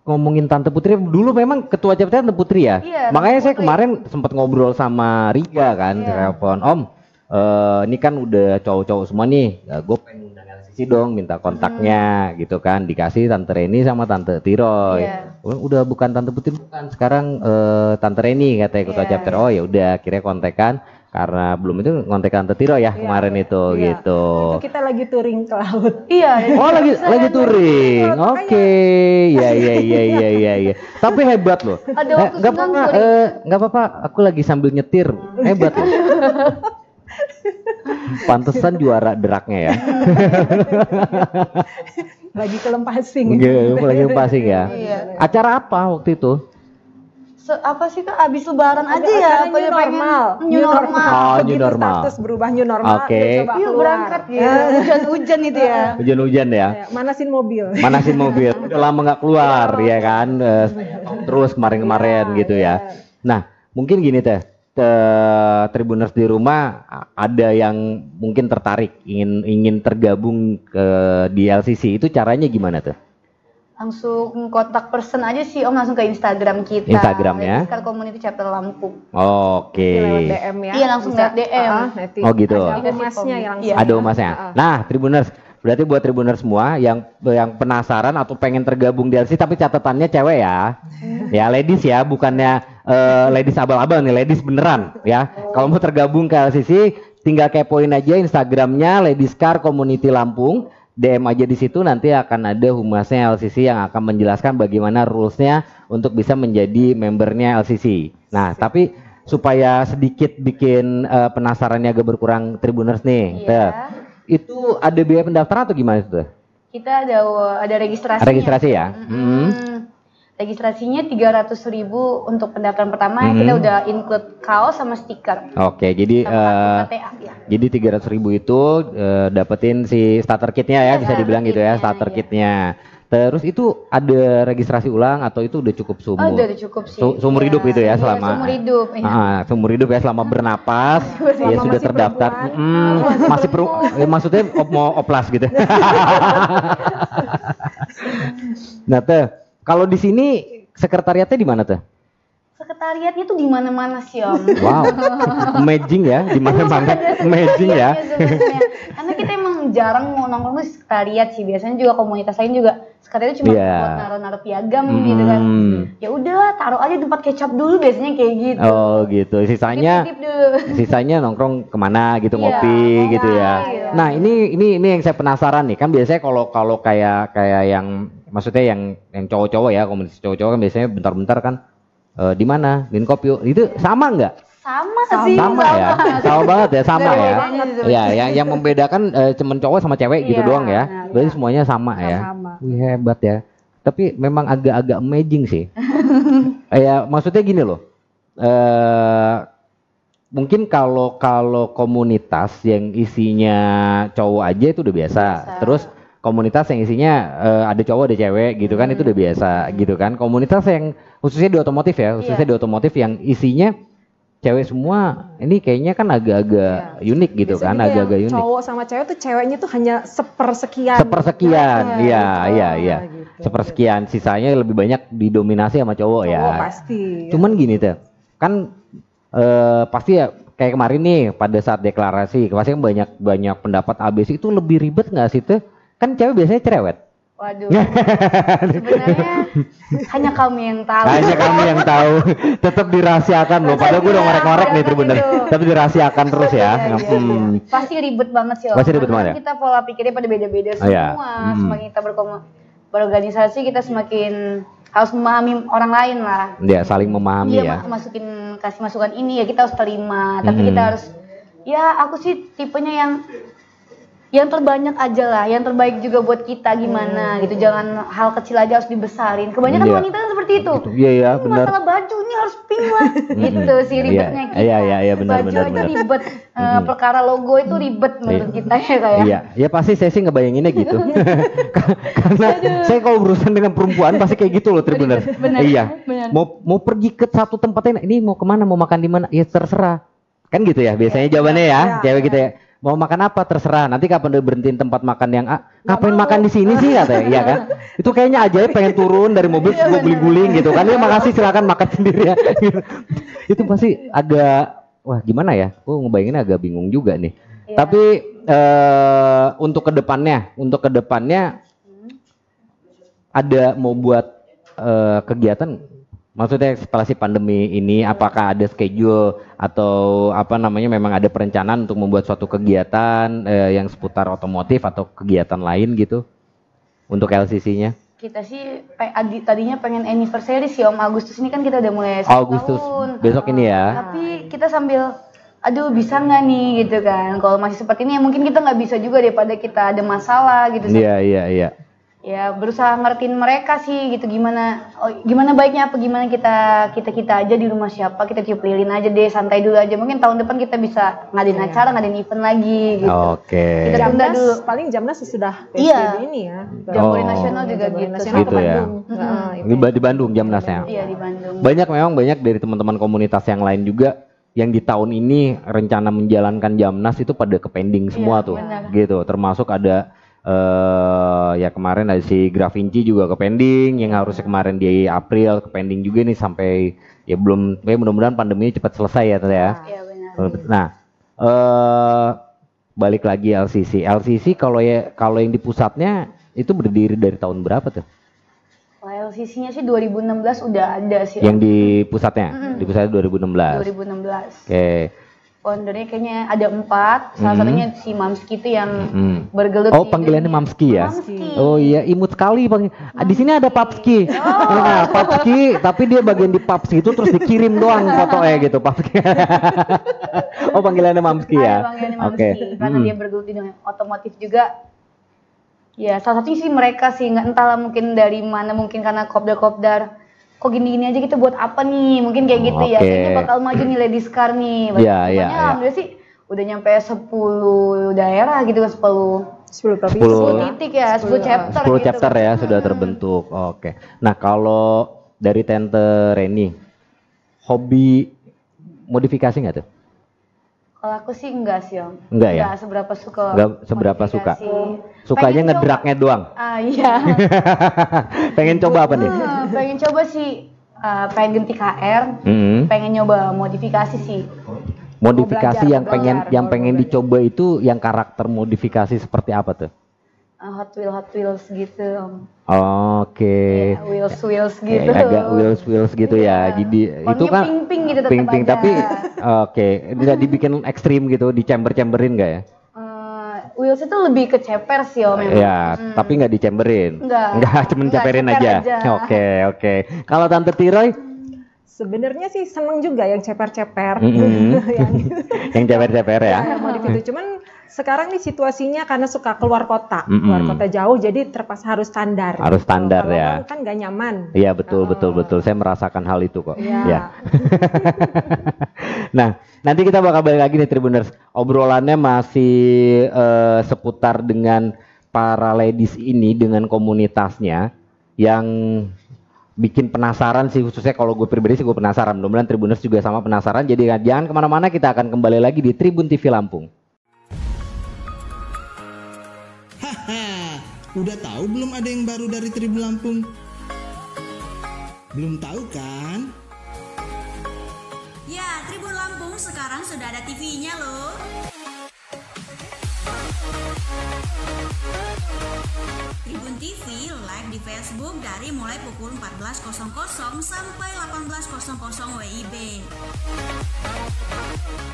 Speaker 3: ngomongin Tante Putri dulu memang ketua chapter Tante Putri ya.
Speaker 4: Iya,
Speaker 3: Makanya
Speaker 4: Tante
Speaker 3: saya
Speaker 4: Putri.
Speaker 3: kemarin sempat ngobrol sama Riga kan,
Speaker 4: Iya.
Speaker 3: telepon, Om. eh ini kan udah cowok-cowok semua nih, gue pengen undang LCC dong, minta kontaknya gitu kan, dikasih Tante Reni sama Tante Tiroy.
Speaker 4: Iya.
Speaker 3: Oh, Udah bukan Tante Putri bukan, sekarang eh, Tante Reni katanya ketua
Speaker 4: Iya.
Speaker 3: chapter. Oh ya udah, kira kontekan karena belum itu kontek Tante Tiroy ya kemarin itu
Speaker 5: Iya.
Speaker 3: gitu.
Speaker 5: Itu kita lagi touring ke laut.
Speaker 4: Iya.
Speaker 3: Oh lagi lagi touring, oke, ya ya ya ya ya ya. Tapi hebat loh.
Speaker 4: Ada
Speaker 3: Eh,
Speaker 4: waktu
Speaker 3: apa-apa, eh, nggak apa-apa. Aku lagi sambil nyetir, hebat loh. Pantesan juara deraknya ya.
Speaker 5: Lagi ke Lempasing.
Speaker 3: Iya, aku lagi passing ya.
Speaker 4: Iya.
Speaker 3: Acara apa waktu itu?
Speaker 4: Se- apa sih kak abis lebaran aja ya? Apa
Speaker 5: new
Speaker 4: ya
Speaker 5: normal.
Speaker 4: New normal.
Speaker 3: Oh, new
Speaker 5: Begitu
Speaker 3: normal.
Speaker 5: status berubah new normal.
Speaker 3: Oke.
Speaker 5: coba
Speaker 4: Yuk berangkat gitu. Hujan-hujan itu ya.
Speaker 3: Hujan-hujan ya.
Speaker 5: Ya, Manasin mobil.
Speaker 3: Manasin mobil. Udah lama nggak keluar ya kan. Eh, terus kemarin-kemarin
Speaker 5: Iya,
Speaker 3: gitu
Speaker 5: iya.
Speaker 3: ya. Nah, mungkin gini teh. Te- Tribuners di rumah ada yang mungkin tertarik ingin ingin tergabung ke di LCC itu caranya gimana tuh?
Speaker 4: Langsung kontak person aja sih om langsung ke Instagram kita.
Speaker 3: Instagramnya?
Speaker 4: Sekarang Community Chapter Lampung.
Speaker 3: Oke.
Speaker 5: Lewat DM ya.
Speaker 4: Iya, langsung lewat DM.
Speaker 5: Ah, nanti
Speaker 3: Oh, gitu.
Speaker 5: Ada humasnya ya langsung.
Speaker 4: Iya.
Speaker 3: Ada umasnya. Nah, Tribuners, berarti buat Tribuners semua yang yang penasaran atau pengen tergabung di LCC tapi catatannya cewek ya. Ya ladies ya, bukannya eh, ladies abal-abal nih, ladies beneran ya. Kalau mau tergabung ke LCC, tinggal kepoin aja Instagramnya Ladies Car Community Lampung. DM aja di situ nanti akan ada humasnya LCC yang akan menjelaskan bagaimana rulesnya untuk bisa menjadi membernya LCC. Nah, tapi supaya sedikit bikin eh, penasarannya agak berkurang Tribuners nih.
Speaker 4: Iya.
Speaker 3: Teh. Itu ada biaya pendaftaran atau gimana itu?
Speaker 4: Kita ada ada registrasinya.
Speaker 3: Registrasi ya?
Speaker 4: Mm-mm. Registrasinya 300.000 ribu untuk pendaftaran pertama kita
Speaker 3: Mhm.
Speaker 4: udah include kaos sama stiker.
Speaker 3: Oke, jadi
Speaker 4: Sama kartu KTA ya.
Speaker 3: Jadi 300 ribu itu eh, dapetin si starter kitnya ya,
Speaker 4: Iya,
Speaker 3: bisa dibilang gitu ya,
Speaker 4: kitnya,
Speaker 3: starter
Speaker 4: iya.
Speaker 3: kitnya. Terus itu ada registrasi ulang atau itu udah cukup
Speaker 4: Oh,
Speaker 3: sumur?
Speaker 4: udah, udah cukup sih.
Speaker 3: Su- sumur
Speaker 4: Iya,
Speaker 3: hidup itu ya
Speaker 4: iya,
Speaker 3: selama
Speaker 4: Sumur hidup. iya.
Speaker 3: Ah, seumur hidup ya selama bernapas ya
Speaker 5: Selama
Speaker 3: sudah
Speaker 5: masih
Speaker 3: terdaftar.
Speaker 5: perempuan.
Speaker 3: Mm, masih perlu eh, maksudnya op- mau oplas gitu. nah, teh kalau di sini sekretariatnya di mana tuh?
Speaker 4: Sekretariatnya tuh di mana-mana sih, Om.
Speaker 3: Wow, amazing ya, di mana-mana, amazing ya.
Speaker 4: Iya. Karena kita emang jarang mau nongkrong di sekretariat sih. Biasanya juga komunitas lain juga sekretariat cuma
Speaker 3: Iya.
Speaker 4: buat naruh-naruh piagam gitu kan.
Speaker 3: Hmm.
Speaker 4: Ya udahlah, taruh aja tempat kecap dulu biasanya kayak gitu.
Speaker 3: Oh gitu, sisanya
Speaker 4: dulu.
Speaker 3: sisanya nongkrong ke mana gitu
Speaker 4: Iya,
Speaker 3: ngopi
Speaker 4: ngopi,
Speaker 3: gitu ya.
Speaker 4: iya.
Speaker 3: Nah ini ini ini yang saya penasaran nih kan biasanya kalau kalau kayak kayak yang maksudnya yang yang cowok-cowok ya komunitas cowok-cowok kan biasanya bentar-bentar kan eh, di mana di kopi itu sama nggak?
Speaker 4: Sama, sih.
Speaker 3: Sama ya, sama banget ya sama ya. Ya yang yang membedakan eh, cuman cowok sama cewek gitu
Speaker 5: Iya,
Speaker 3: doang ya.
Speaker 5: nah,
Speaker 3: Berarti semuanya sama ya.
Speaker 5: Sama.
Speaker 3: Wih hebat ya. Tapi memang agak-agak amazing sih. ya maksudnya gini loh. Eh mungkin kalau kalau komunitas yang isinya cowok aja itu udah biasa.
Speaker 4: Biasa.
Speaker 3: Terus komunitas yang isinya eh, ada cowok ada cewek gitu kan itu udah biasa gitu kan. Komunitas yang khususnya di otomotif ya, khususnya
Speaker 4: Iya.
Speaker 3: di otomotif yang isinya cewek semua ini kayaknya kan agak-agak unik gitu
Speaker 5: Biasanya
Speaker 3: kan, agak-agak unik.
Speaker 5: Cowok sama cewek tuh ceweknya tuh hanya sepersekian.
Speaker 3: Sepersekian, iya
Speaker 5: gitu.
Speaker 3: iya iya.
Speaker 5: Gitu.
Speaker 3: Sepersekian, sisanya lebih banyak didominasi sama cowok, ya.
Speaker 5: Cowok pasti.
Speaker 3: Cuman gini tuh, kan eh, pasti ya kayak kemarin nih pada saat deklarasi, pasti kan banyak banyak pendapat ABC itu lebih ribet nggak sih tuh? Kan cewek biasanya cerewet.
Speaker 4: Waduh. Sebenarnya hanya kami yang tahu.
Speaker 3: Hanya kamu yang tahu. Tetap dirahasiakan loh. Padahal gue udah ngorek-ngorek nih bener. Tapi dirahasiakan terus ya.
Speaker 4: Iya, iya,
Speaker 3: Hmm.
Speaker 4: iya. Pasti ribet banget sih.
Speaker 3: Pasti ribet banget ya?
Speaker 4: Kita pola pikirnya pada beda-beda
Speaker 3: Oh, iya.
Speaker 4: semua.
Speaker 3: Hmm.
Speaker 4: Semakin kita berorganisasi kita semakin harus memahami orang lain lah.
Speaker 3: Ya saling memahami
Speaker 4: Iya,
Speaker 3: ya.
Speaker 4: ma- masukin kasih masukan ini ya kita harus terima. Tapi
Speaker 3: Hmm.
Speaker 4: kita harus ya aku sih tipenya yang yang terbanyak aja lah, yang terbaik juga buat kita gimana gitu. Jangan hal kecil aja harus dibesarin. Kebanyakan
Speaker 3: Iya.
Speaker 4: wanita kan seperti itu.
Speaker 3: Iya iya benar.
Speaker 4: masalah baju ini harus pink lah gitu sih ribetnya
Speaker 3: Iya,
Speaker 4: kita
Speaker 3: iya, iya, iya, benar,
Speaker 4: baju
Speaker 3: benar,
Speaker 4: itu
Speaker 3: benar.
Speaker 4: ribet Eh, perkara logo itu ribet menurut kita ya kayak
Speaker 3: Iya, ya pasti saya sih ngebayanginnya gitu. Karena saya kalau berurusan dengan perempuan pasti kayak gitu loh, Tribuners. Iya. Mau mau pergi ke satu tempatnya, ini mau ke mana, mau makan di mana? Ya terserah. Kan gitu ya, biasanya jawabannya ya,
Speaker 5: Iya,
Speaker 3: cewek
Speaker 5: iya.
Speaker 3: gitu ya. Mau makan apa terserah. Nanti kapan udah berhentiin tempat makan yang A, ngapain makan di sini sih katanya, iya kan? Itu kayaknya aja pengen turun dari mobil
Speaker 5: Iya,
Speaker 3: mau guling-guling gitu kan. Ya makasih silakan makan sendiri ya. Itu pasti agak wah gimana ya? Oh ngebayanginnya agak bingung juga nih.
Speaker 4: Iya.
Speaker 3: Tapi eh untuk ke depannya, untuk ke depannya ada mau buat eh, kegiatan, maksudnya setelah si pandemi ini, apakah ada schedule atau apa namanya memang ada perencanaan untuk membuat suatu kegiatan eh, yang seputar otomotif atau kegiatan lain gitu untuk LCC-nya?
Speaker 4: kita sih tadinya pengen anniversary sih Om Agustus ini kan kita udah mulai
Speaker 3: Agustus
Speaker 4: tahun.
Speaker 3: besok ini ya.
Speaker 4: tapi kita sambil aduh bisa nggak nih gitu kan kalau masih seperti ini ya mungkin kita nggak bisa juga daripada kita ada masalah gitu
Speaker 3: Iya iya iya.
Speaker 4: Ya berusaha ngertiin mereka sih gitu gimana oh, gimana baiknya apa gimana kita kita kita aja di rumah siapa kita tiup lilin aja deh santai dulu aja mungkin tahun depan kita bisa ngadain acara ngadain event lagi gitu
Speaker 3: Oke.
Speaker 4: Kita tunda
Speaker 5: Jamnas,
Speaker 4: dulu.
Speaker 5: paling Jamnas sesudah PSBB
Speaker 4: Iya.
Speaker 5: ini ya.
Speaker 4: Jambore
Speaker 3: Oh.
Speaker 4: nasional juga
Speaker 5: Jambore
Speaker 4: gitu
Speaker 5: nasional
Speaker 3: Gitu
Speaker 5: ke
Speaker 3: ya.
Speaker 5: Bandung. Nah, itu.
Speaker 3: Di, di Bandung Jamnasnya.
Speaker 4: iya di Bandung
Speaker 3: Banyak memang banyak dari teman-teman komunitas yang lain juga yang di tahun ini rencana menjalankan Jamnas itu pada ke pending semua
Speaker 4: Iya,
Speaker 3: tuh.
Speaker 4: benar.
Speaker 3: Gitu. Termasuk ada eh ya kemarin ada si Gravinci juga ke pending yang harusnya kemarin di April ke pending juga nih sampai ya belum ya mudah-mudahan pandemi cepat selesai ya Teh ya.
Speaker 4: iya benar
Speaker 3: Nah, eh balik lagi LCC. LCC kalau ya kalau yang di pusatnya itu berdiri dari tahun berapa tuh?
Speaker 4: LCC-nya sih 2016 udah ada sih
Speaker 3: Yang di pusatnya, di pusatnya 2016.
Speaker 4: 2016
Speaker 3: Oke.
Speaker 4: Foundernya kayaknya ada empat. Salah
Speaker 3: Hmm.
Speaker 4: satunya si Mamski itu yang
Speaker 3: Hmm.
Speaker 4: bergelut.
Speaker 3: Oh panggilannya. Mamski ya?
Speaker 4: Mamski.
Speaker 3: Oh iya imut sekali bang. Ah, Di sini ada Papski.
Speaker 4: Oh.
Speaker 3: Nah, Papski, tapi dia bagian di Papski itu terus dikirim doang fotonya gitu Papski. oh panggilannya Mamski ya?
Speaker 4: Ada panggilannya Mamski.
Speaker 3: Oke.
Speaker 4: Karena
Speaker 3: Mm.
Speaker 4: dia bergelut di dunia otomotif juga. Ya salah satunya sih mereka sih nggak entahlah mungkin dari mana mungkin karena kopdar-kopdar kok gini-gini aja kita buat apa nih mungkin kayak gitu ya
Speaker 3: Oke.
Speaker 4: kayaknya bakal maju nih ladies car nih
Speaker 3: Iya, iya,
Speaker 4: Pokoknya
Speaker 3: iya.
Speaker 4: alhamdulillah sih udah nyampe 10 daerah gitu kan 10
Speaker 5: 10 provinsi.
Speaker 3: 10.
Speaker 4: 10 titik ya 10 chapter
Speaker 3: 10
Speaker 4: gitu
Speaker 3: chapter ya sudah terbentuk. Oke. Nah kalau dari Tante Reni, hobi modifikasi nggak tuh?
Speaker 4: Kalau aku sih enggak sih om
Speaker 3: Enggak ya?
Speaker 4: seberapa suka
Speaker 3: Enggak seberapa suka. Sukanya
Speaker 4: Pengen
Speaker 3: ngedraknya doang.
Speaker 4: ah iya
Speaker 3: Pengen coba apa nih?
Speaker 4: Ah, pengen coba sih ah, pengen ganti KR
Speaker 3: Hmm.
Speaker 4: pengen nyoba modifikasi sih
Speaker 3: Modifikasi
Speaker 5: belajar,
Speaker 3: yang pengen
Speaker 5: belajar,
Speaker 3: yang pengen dicoba itu yang karakter modifikasi seperti apa tuh?
Speaker 4: Ah, Hot Wheels Hot Wheels gitu om
Speaker 3: Oke.
Speaker 4: Ya, wheels wheels gitu
Speaker 3: agak wheels wheels gitu ya.
Speaker 4: Iya.
Speaker 3: Jadi itu
Speaker 4: Warnanya
Speaker 3: kan
Speaker 4: pink-pink gitu tetap
Speaker 3: pink-pink
Speaker 4: ada.
Speaker 3: tapi oke, tidak dibikin ekstrim gitu, di chamber-chamberin enggak ya?
Speaker 4: Eh, wheels itu lebih ke ceper sih om memang
Speaker 3: Ya,
Speaker 4: Hmm.
Speaker 3: tapi nggak dicemberin.
Speaker 4: Nggak.
Speaker 3: Nggak, cuma
Speaker 4: Nggak,
Speaker 3: ceperin
Speaker 4: ceper
Speaker 3: aja. Oke, oke. Kalau Tante Tiroy,
Speaker 5: Sebenarnya sih seneng juga yang ceper-ceper.
Speaker 3: Mm-mm.
Speaker 5: yang
Speaker 3: yang ceper-ceper ya.
Speaker 5: ya, modif itu. Cuman sekarang nih situasinya karena suka keluar kota,
Speaker 3: Mm-mm.
Speaker 5: keluar kota jauh, jadi terpaksa harus standar.
Speaker 3: Harus standar
Speaker 5: Kalau
Speaker 3: ya.
Speaker 5: Kan nggak nyaman.
Speaker 3: Iya betul
Speaker 5: Oh.
Speaker 3: betul betul. Saya merasakan hal itu kok.
Speaker 5: Iya.
Speaker 3: Ya. nah, nanti kita bakal balik lagi nih Tribuners. Obrolannya masih eh, seputar dengan para ladies ini dengan komunitasnya yang bikin penasaran sih khususnya kalau gue pribadi sih gue penasaran. Mudah-mudahan Tribuners juga sama penasaran. Jadi jangan ke mana-mana kita akan kembali lagi di Tribun TV Lampung.
Speaker 1: Udah tahu belum ada yang baru dari Tribun Lampung? Belum tahu kan?
Speaker 2: Ya, Tribun Lampung sekarang sudah ada TV-nya loh. Tribun TV live di Facebook dari mulai pukul 14.00 sampai 18.00 WIB.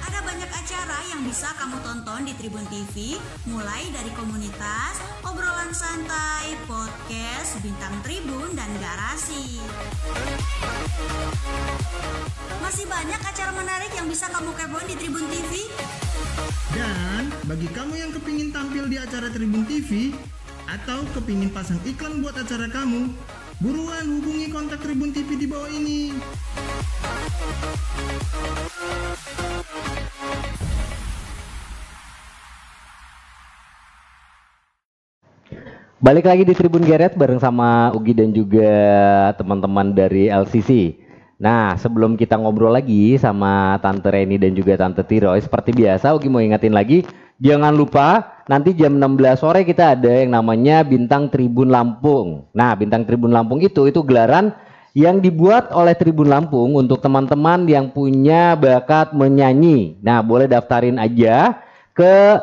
Speaker 2: Ada banyak acara yang bisa kamu tonton di Tribun TV, mulai dari komunitas, obrolan santai, podcast, bintang tribun, dan garasi. Masih banyak acara menarik yang bisa kamu kepoin di Tribun TV.
Speaker 1: Dan bagi kamu yang kepingin tampil di acara Tribun TV atau kepingin pasang iklan buat acara kamu, buruan hubungi kontak Tribun TV di bawah ini.
Speaker 3: Balik lagi di Tribun Geret bareng sama Ugi dan juga teman-teman dari LCC. Nah, sebelum kita ngobrol lagi sama Tante Reni dan juga Tante Tiroy, seperti biasa Ugi mau ingetin lagi, jangan lupa nanti jam 16 sore kita ada yang namanya Bintang Tribun Lampung. Nah, Bintang Tribun Lampung itu itu gelaran yang dibuat oleh Tribun Lampung untuk teman-teman yang punya bakat menyanyi. Nah, boleh daftarin aja ke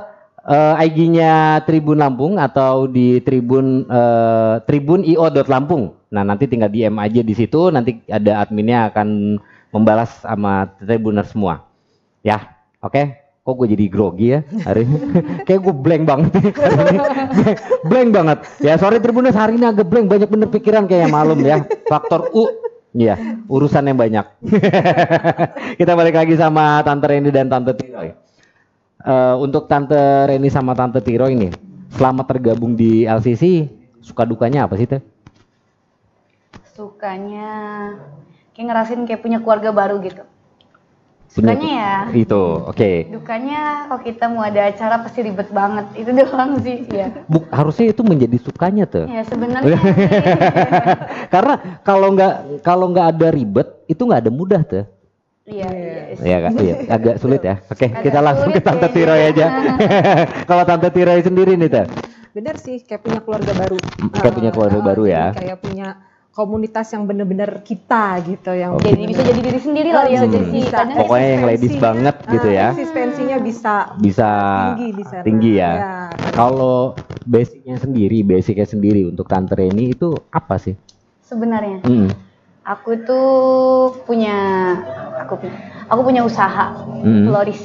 Speaker 3: eh, IG-nya Tribun Lampung atau di Tribun eh, tribunio.lampung. Nah, nanti tinggal DM aja di situ, nanti ada adminnya akan membalas sama Tribuner semua. Ya, oke. Kok gue jadi grogi ya hari ini? Kayak gue blank banget ini. blank banget. Ya sorry Tribuners hari ini agak blank, banyak bener pikiran kayak malum ya. Faktor U. Iya, urusan yang banyak. Kita balik lagi sama Tante Reni dan Tante Tiroy. Eh, untuk Tante Reni sama Tante Tiro ini, selama tergabung di LCC, suka dukanya apa sih teh?
Speaker 4: sukanya kayak ngerasin kayak punya keluarga baru gitu sukanya ya
Speaker 3: Itu, oke.
Speaker 4: dukanya kalau kita mau ada acara pasti ribet banget itu doang sih ya
Speaker 3: Buk, harusnya itu menjadi sukanya tuh.
Speaker 4: ya sebenarnya.
Speaker 3: Karena kalau nggak kalau nggak ada ribet, itu nggak ada mudah tuh.
Speaker 4: iya iya
Speaker 3: Iya, Kak? Iya, agak sulit ya. Oke,
Speaker 4: Agak
Speaker 3: kita langsung ke Tante. Tiroy aja. kalau Tante Tiroy sendiri nih teh.
Speaker 5: Bener sih, kayak punya keluarga baru.
Speaker 3: Kayak punya keluarga
Speaker 5: Ah,
Speaker 3: baru
Speaker 5: jadi
Speaker 3: ya.
Speaker 5: Kayak punya komunitas yang bener-bener kita gitu, yang
Speaker 3: Oke.
Speaker 4: jadi bisa jadi diri sendiri lah
Speaker 5: Oh,
Speaker 4: ya
Speaker 5: bisa
Speaker 4: jadi
Speaker 5: jadi
Speaker 4: sih
Speaker 5: bisa.
Speaker 4: kadang
Speaker 3: Pokoknya yang ladies banget gitu
Speaker 5: ah,
Speaker 3: ya.
Speaker 5: Eksistensinya bisa
Speaker 3: Bisa
Speaker 5: tinggi di sana.
Speaker 3: tinggi ya.
Speaker 5: Ya.
Speaker 3: Kalau basicnya sendiri, basicnya sendiri untuk Tante Reni itu apa sih?
Speaker 4: sebenarnya
Speaker 3: Hmm.
Speaker 4: aku tuh punya aku punya aku punya usaha
Speaker 3: Hmm.
Speaker 4: floris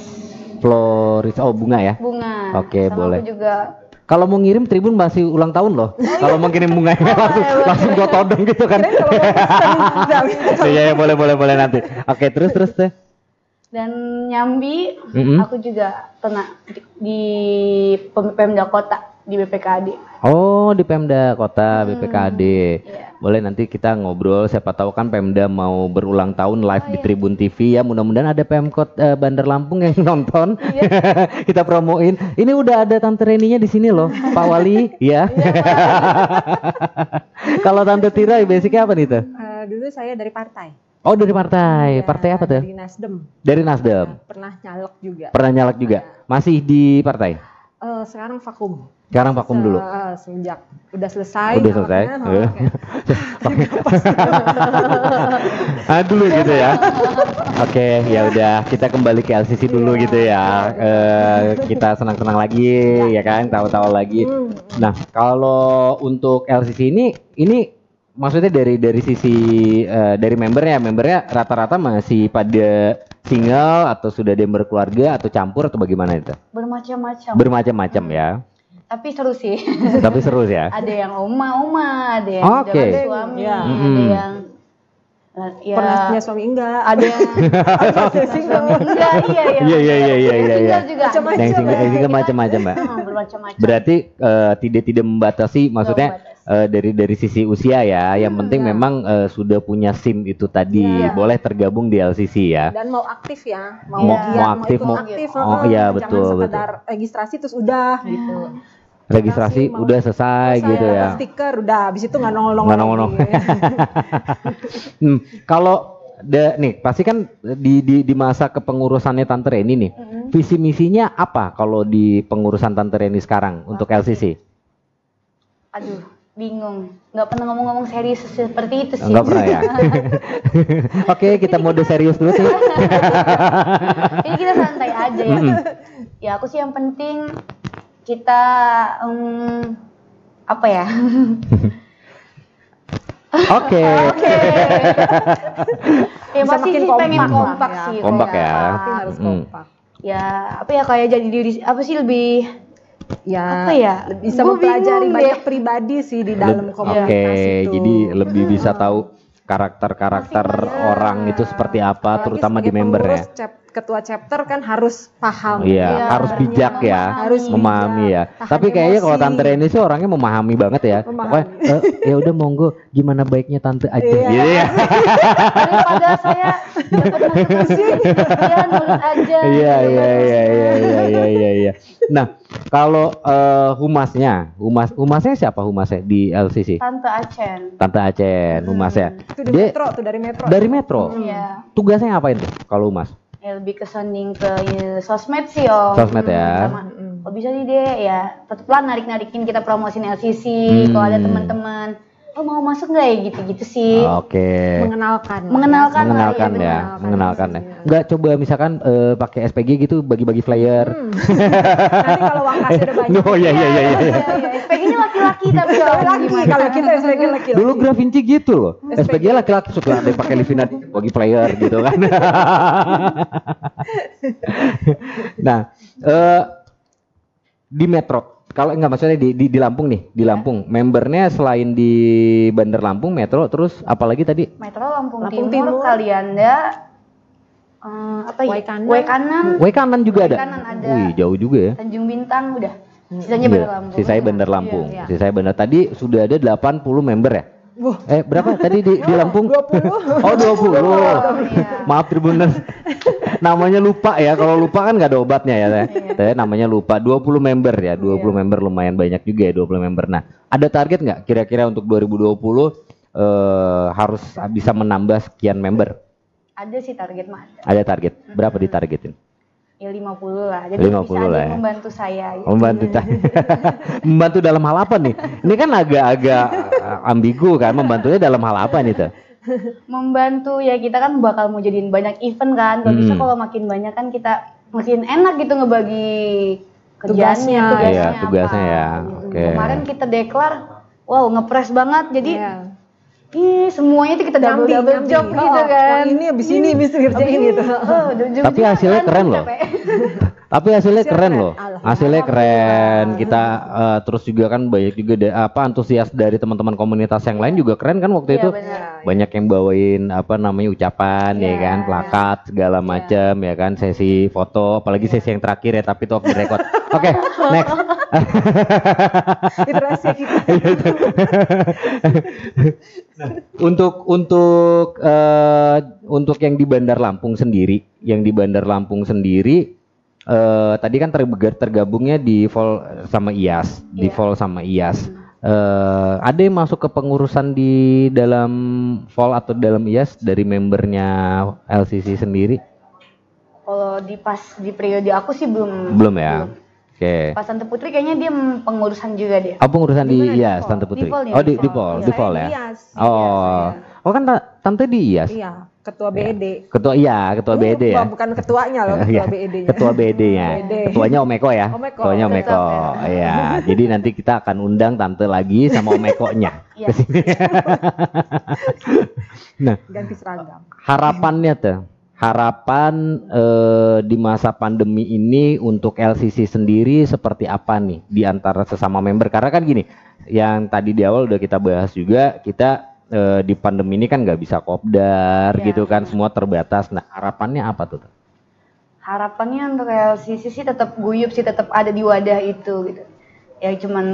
Speaker 3: Floris. Oh, bunga ya.
Speaker 4: bunga.
Speaker 3: Oke,
Speaker 4: Sama
Speaker 3: boleh.
Speaker 4: Aku juga
Speaker 3: Kalau mau ngirim Tribun masih ulang tahun loh. Kalau mau kirim bunga langsung langsung gua todong gitu kan. Iya, iya, boleh boleh boleh nanti. Oke, terus terus teh.
Speaker 4: dan Nyambi
Speaker 3: Mm-mm.
Speaker 4: aku juga pernah di, di Pem- Pemda Kota di BPKD.
Speaker 3: Oh, di Pemda Kota BPKD.
Speaker 4: iya.
Speaker 3: Boleh nanti kita ngobrol siapa tahu kan Pemda mau berulang tahun live di Tribun TV ya. Mudah-mudahan ada Pemkot eh, Bandar Lampung yang nonton. kita promoin. Ini udah ada Tante Reninya di sini loh, Pak Wali, ya. Kalau Tante Tira basicnya apa nih tuh?
Speaker 5: Eh, dulu saya dari partai.
Speaker 3: Oh dari partai,
Speaker 5: Ya,
Speaker 3: partai apa tuh?
Speaker 5: Dari Nasdem.
Speaker 3: Dari Nasdem.
Speaker 5: Pernah nyalek juga.
Speaker 3: Pernah nyalek juga. Masih di partai.
Speaker 5: Eh, sekarang vakum.
Speaker 3: Sekarang vakum dulu.
Speaker 5: Eh, semenjak udah selesai.
Speaker 3: Udah selesai. ah dulu gitu ya. Oke, ya udah kita kembali ke LCC dulu gitu ya. Eh, kita senang-senang lagi ya kan, tahu-tahu lagi. Nah, kalau untuk LCC ini ini maksudnya dari dari sisi eh, dari membernya, membernya rata-rata masih pada single atau sudah ada yang berkeluarga atau campur atau bagaimana itu?
Speaker 4: Bermacam-macam.
Speaker 3: Bermacam-macam ya.
Speaker 4: Tapi seru sih.
Speaker 3: Tapi seru ya.
Speaker 4: ada yang oma-oma, ada yang
Speaker 3: Oke.
Speaker 4: dengan suami,
Speaker 5: Iya.
Speaker 4: ada
Speaker 3: Mm-mm.
Speaker 4: yang ya
Speaker 5: Pernah punya suami enggak?
Speaker 4: ada yang suami enggak, iya iya.
Speaker 3: Iya, iya, iya, iya, iya, iya.
Speaker 4: Juga.
Speaker 5: Macam-macam.
Speaker 3: Yang single, yang single macam-macam, Mbak.
Speaker 4: Hmm, bermacam-macam.
Speaker 3: Berarti eh, tidak tidak membatasi, maksudnya eh, dari dari sisi usia ya. Yang penting memang eh, sudah punya SIM itu tadi,
Speaker 4: Iya.
Speaker 3: boleh tergabung di LCC ya.
Speaker 5: Dan mau aktif ya, mau
Speaker 3: Mau-
Speaker 5: giat,
Speaker 3: mau
Speaker 5: mau,
Speaker 3: aktif, mau-
Speaker 5: aktif.
Speaker 3: oh, iya,
Speaker 5: Jangan
Speaker 3: betul,
Speaker 5: sekedar registrasi terus udah gitu.
Speaker 3: Registrasi
Speaker 5: Mau-
Speaker 3: udah selesai gitu
Speaker 5: dapat
Speaker 3: ya.
Speaker 5: Stiker udah, habis itu nggak nongol-nongol.
Speaker 3: Nggak nongol-nongol.
Speaker 5: lagi.
Speaker 3: Hmm, kalau da- nih pasti kan di, di di masa kepengurusannya Tante Reni nih, visi misinya apa kalau di pengurusan Tante Reni sekarang untuk LCC?
Speaker 4: Aduh, bingung. Nggak pernah ngomong-ngomong serius seperti itu sih.
Speaker 3: Enggak pernah ya. Oke, kita mode serius dulu sih.
Speaker 4: Ini kita santai aja ya.
Speaker 3: Mm-mm.
Speaker 4: Ya aku sih yang penting kita em, apa ya?
Speaker 3: Oke.
Speaker 4: ya
Speaker 5: Bisa
Speaker 4: pasti
Speaker 5: makin
Speaker 4: sih pengen
Speaker 5: kompak lah
Speaker 4: kompak
Speaker 5: ya.
Speaker 4: sih.
Speaker 3: Kompak ya.
Speaker 5: Tapi harus
Speaker 3: Mm.
Speaker 5: kompak.
Speaker 4: Ya apa ya kayak jadi diri apa sih lebih
Speaker 5: Ya,
Speaker 4: Apa ya?
Speaker 5: bisa
Speaker 4: Gua
Speaker 5: mempelajari
Speaker 4: bingung
Speaker 5: banyak
Speaker 4: deh.
Speaker 5: pribadi sih di dalam
Speaker 3: Leb-
Speaker 5: komunitas
Speaker 3: Oke,
Speaker 5: itu.
Speaker 3: jadi lebih bisa tahu karakter-karakter orang itu seperti apa,
Speaker 5: Apalagi
Speaker 3: terutama di member ya.
Speaker 5: pengurus chap- ketua chapter kan harus paham.
Speaker 3: Iya,
Speaker 4: Iya,
Speaker 3: harus bijak ya,
Speaker 5: Harus
Speaker 3: memahami ya.
Speaker 5: bijak, tahan
Speaker 3: Tapi kayaknya kalau. Tante Reni sih orangnya memahami banget ya.
Speaker 5: Memahami.
Speaker 3: Pokoknya eh, ya udah monggo, gimana baiknya Tante aja.
Speaker 5: Iya.
Speaker 3: Gitu ya.
Speaker 4: daripada saya ya nurut aja.
Speaker 3: Iya iya iya iya iya iya iya. iya. Nah, kalau eh, humasnya, humas humasnya siapa humasnya di LCC?
Speaker 4: Tante Acen.
Speaker 3: Tante Acen, humasnya.
Speaker 5: Itu di
Speaker 3: Dia
Speaker 5: metro tuh dari metro.
Speaker 3: dari Metro.
Speaker 4: Iya.
Speaker 3: Tugasnya ngapain tuh kalau humas?
Speaker 4: Ya, lebih ke sounding ke eh, sosmed sih om.
Speaker 3: Sosmed ya.
Speaker 4: Sama, oh bisa nih deh ya tetep lah narik narikin kita promosin LCC
Speaker 3: Hmm.
Speaker 4: kalau ada teman-teman oh mau masuk nggak ya gitu-gitu sih.
Speaker 3: Oke.
Speaker 5: mengenalkan.
Speaker 4: Mengenalkan lah,
Speaker 3: mengenalkan
Speaker 4: iya,
Speaker 3: ya,
Speaker 4: benar.
Speaker 3: mengenalkan ya. Enggak coba misalkan eh, pakai SPG gitu bagi-bagi flyer.
Speaker 5: Nanti kalau uang kasih udah banyak.
Speaker 3: Oh iya iya iya iya.
Speaker 4: Iya, iya. SPG-nya laki-laki tapi kalau
Speaker 5: laki kalau kita SPG laki-laki.
Speaker 3: Dulu Grafinci gitu loh. SPG laki-laki suka ada yang pakai Livina bagi flyer gitu kan. nah, eh di Metro kalau enggak maksudnya di, di di Lampung nih, di Lampung. Membernya selain di Bandar Lampung Metro terus apalagi tadi?
Speaker 4: Metro Lampung,
Speaker 5: Lampung
Speaker 4: Timur,
Speaker 5: Timur.
Speaker 4: Kalianda eh, apa ya?
Speaker 5: Wai Kanan.
Speaker 4: Wai Kanan,
Speaker 3: Wai kanan juga ada.
Speaker 4: kanan ada.
Speaker 3: Wih, jauh juga ya.
Speaker 4: Tanjung Bintang udah. Sisanya
Speaker 3: Iya,
Speaker 4: Bandar Lampung.
Speaker 3: Sisanya Bandar Lampung.
Speaker 5: Iya, iya.
Speaker 3: Sisanya Bandar tadi sudah ada 80 member ya?
Speaker 5: Wah.
Speaker 3: Eh, berapa tadi di, di Lampung?
Speaker 5: 20.
Speaker 3: Oh, 20.
Speaker 4: iya.
Speaker 3: Maaf Tribuners. namanya lupa ya. Kalau lupa kan nggak ada obatnya ya. Teh, namanya lupa. 20 member ya. 20 member lumayan banyak juga ya 20 member. Nah, ada target nggak kira-kira untuk 2020 eh, harus bisa menambah sekian member?
Speaker 4: Ada sih target mah ada.
Speaker 3: Ada target. Berapa ditargetin?
Speaker 4: Ya 50 lah. Jadi
Speaker 3: 50
Speaker 4: bisa ada
Speaker 3: lah
Speaker 4: yang
Speaker 3: ya.
Speaker 4: membantu saya. gitu.
Speaker 3: Membantu membantu dalam hal apa nih? Ini kan agak-agak ambigu kan membantunya dalam hal apa nih tuh?
Speaker 4: Membantu ya kita kan bakal mau jadiin banyak event kan. Kalau bisa
Speaker 3: Hmm.
Speaker 4: kalau makin banyak kan kita makin enak gitu ngebagi kerjaannya,
Speaker 5: Tugasnya.
Speaker 4: tugasnya,
Speaker 3: Iya,
Speaker 4: apa.
Speaker 3: tugasnya ya.
Speaker 4: Hmm,
Speaker 3: Oke.
Speaker 4: Kemarin kita deklar, wow ngepres banget. Jadi
Speaker 5: Iya.
Speaker 4: Ih, semuanya tuh kita double double job
Speaker 5: Oh,
Speaker 4: gitu kan.
Speaker 5: Yang ini abis ini abis ngerjain gitu.
Speaker 4: Oh,
Speaker 3: Tapi hasilnya
Speaker 4: kan
Speaker 3: keren loh. Tapi hasilnya
Speaker 5: Hasil
Speaker 3: keren
Speaker 5: keren.
Speaker 3: loh. Hasilnya keren. Kita eh, terus juga kan banyak juga da- apa antusias dari teman-teman komunitas yang lain juga keren kan waktu
Speaker 4: Iya,
Speaker 3: itu.
Speaker 4: benar.
Speaker 3: Banyak yang bawain apa namanya ucapan ya
Speaker 4: Iya.
Speaker 3: kan, plakat segala macam ya kan, sesi foto, apalagi sesi yang terakhir ya tapi itu off the record. Oke, next.
Speaker 5: Itu rahasia kita.
Speaker 3: untuk untuk eh, untuk yang di Bandar Lampung sendiri, yang di Bandar Lampung sendiri eh tadi kan terg- tergabungnya di Vol sama IAS, di
Speaker 4: Iya.
Speaker 3: Vol sama IAS. Eh ada yang masuk ke pengurusan di dalam Vol atau dalam IAS dari membernya LCC sendiri?
Speaker 4: Kalau di pas di periode aku sih belum.
Speaker 3: Belum ya. Oke.
Speaker 4: Pas Tante Putri kayaknya dia pengurusan juga dia.
Speaker 3: Oh pengurusan di
Speaker 4: Di? Di
Speaker 3: IAS
Speaker 4: Vol.
Speaker 3: Tante Putri.
Speaker 4: Di ya?
Speaker 3: Oh di
Speaker 4: Di
Speaker 3: di
Speaker 4: Vol.
Speaker 3: Vol,
Speaker 4: Iya.
Speaker 3: di ya.
Speaker 5: Iya,
Speaker 3: Oh. Oh kan ta- Tante di IAS.
Speaker 5: Iya, ketua BED.
Speaker 3: Ketua iya, ketua BED ya.
Speaker 5: Bukan- Bukan ketuanya loh,
Speaker 3: Iya,
Speaker 5: ketua BED-nya.
Speaker 3: Ketua BED-nya.
Speaker 5: BED.
Speaker 3: Ketuanya Om Eko ya.
Speaker 5: Om Eko.
Speaker 3: Ketuanya Om
Speaker 4: Betul,
Speaker 3: Eko.
Speaker 4: betul.
Speaker 3: Iya. Jadi nanti kita akan undang tante lagi sama Om Eko-nya.
Speaker 4: Iya.
Speaker 3: ke sini. nah,
Speaker 5: Ganti seragam.
Speaker 3: harapannya tuh. Harapan eh, di masa pandemi ini untuk LCC sendiri seperti apa nih di antara sesama member? Karena kan gini, yang tadi di awal udah kita bahas juga, kita eh, di pandemi ini kan nggak bisa kopdar
Speaker 4: Iya.
Speaker 3: gitu kan, semua terbatas. Nah, harapannya apa tuh?
Speaker 4: Harapannya untuk LCC sih tetap guyup sih tetap ada di wadah itu gitu. Ya cuman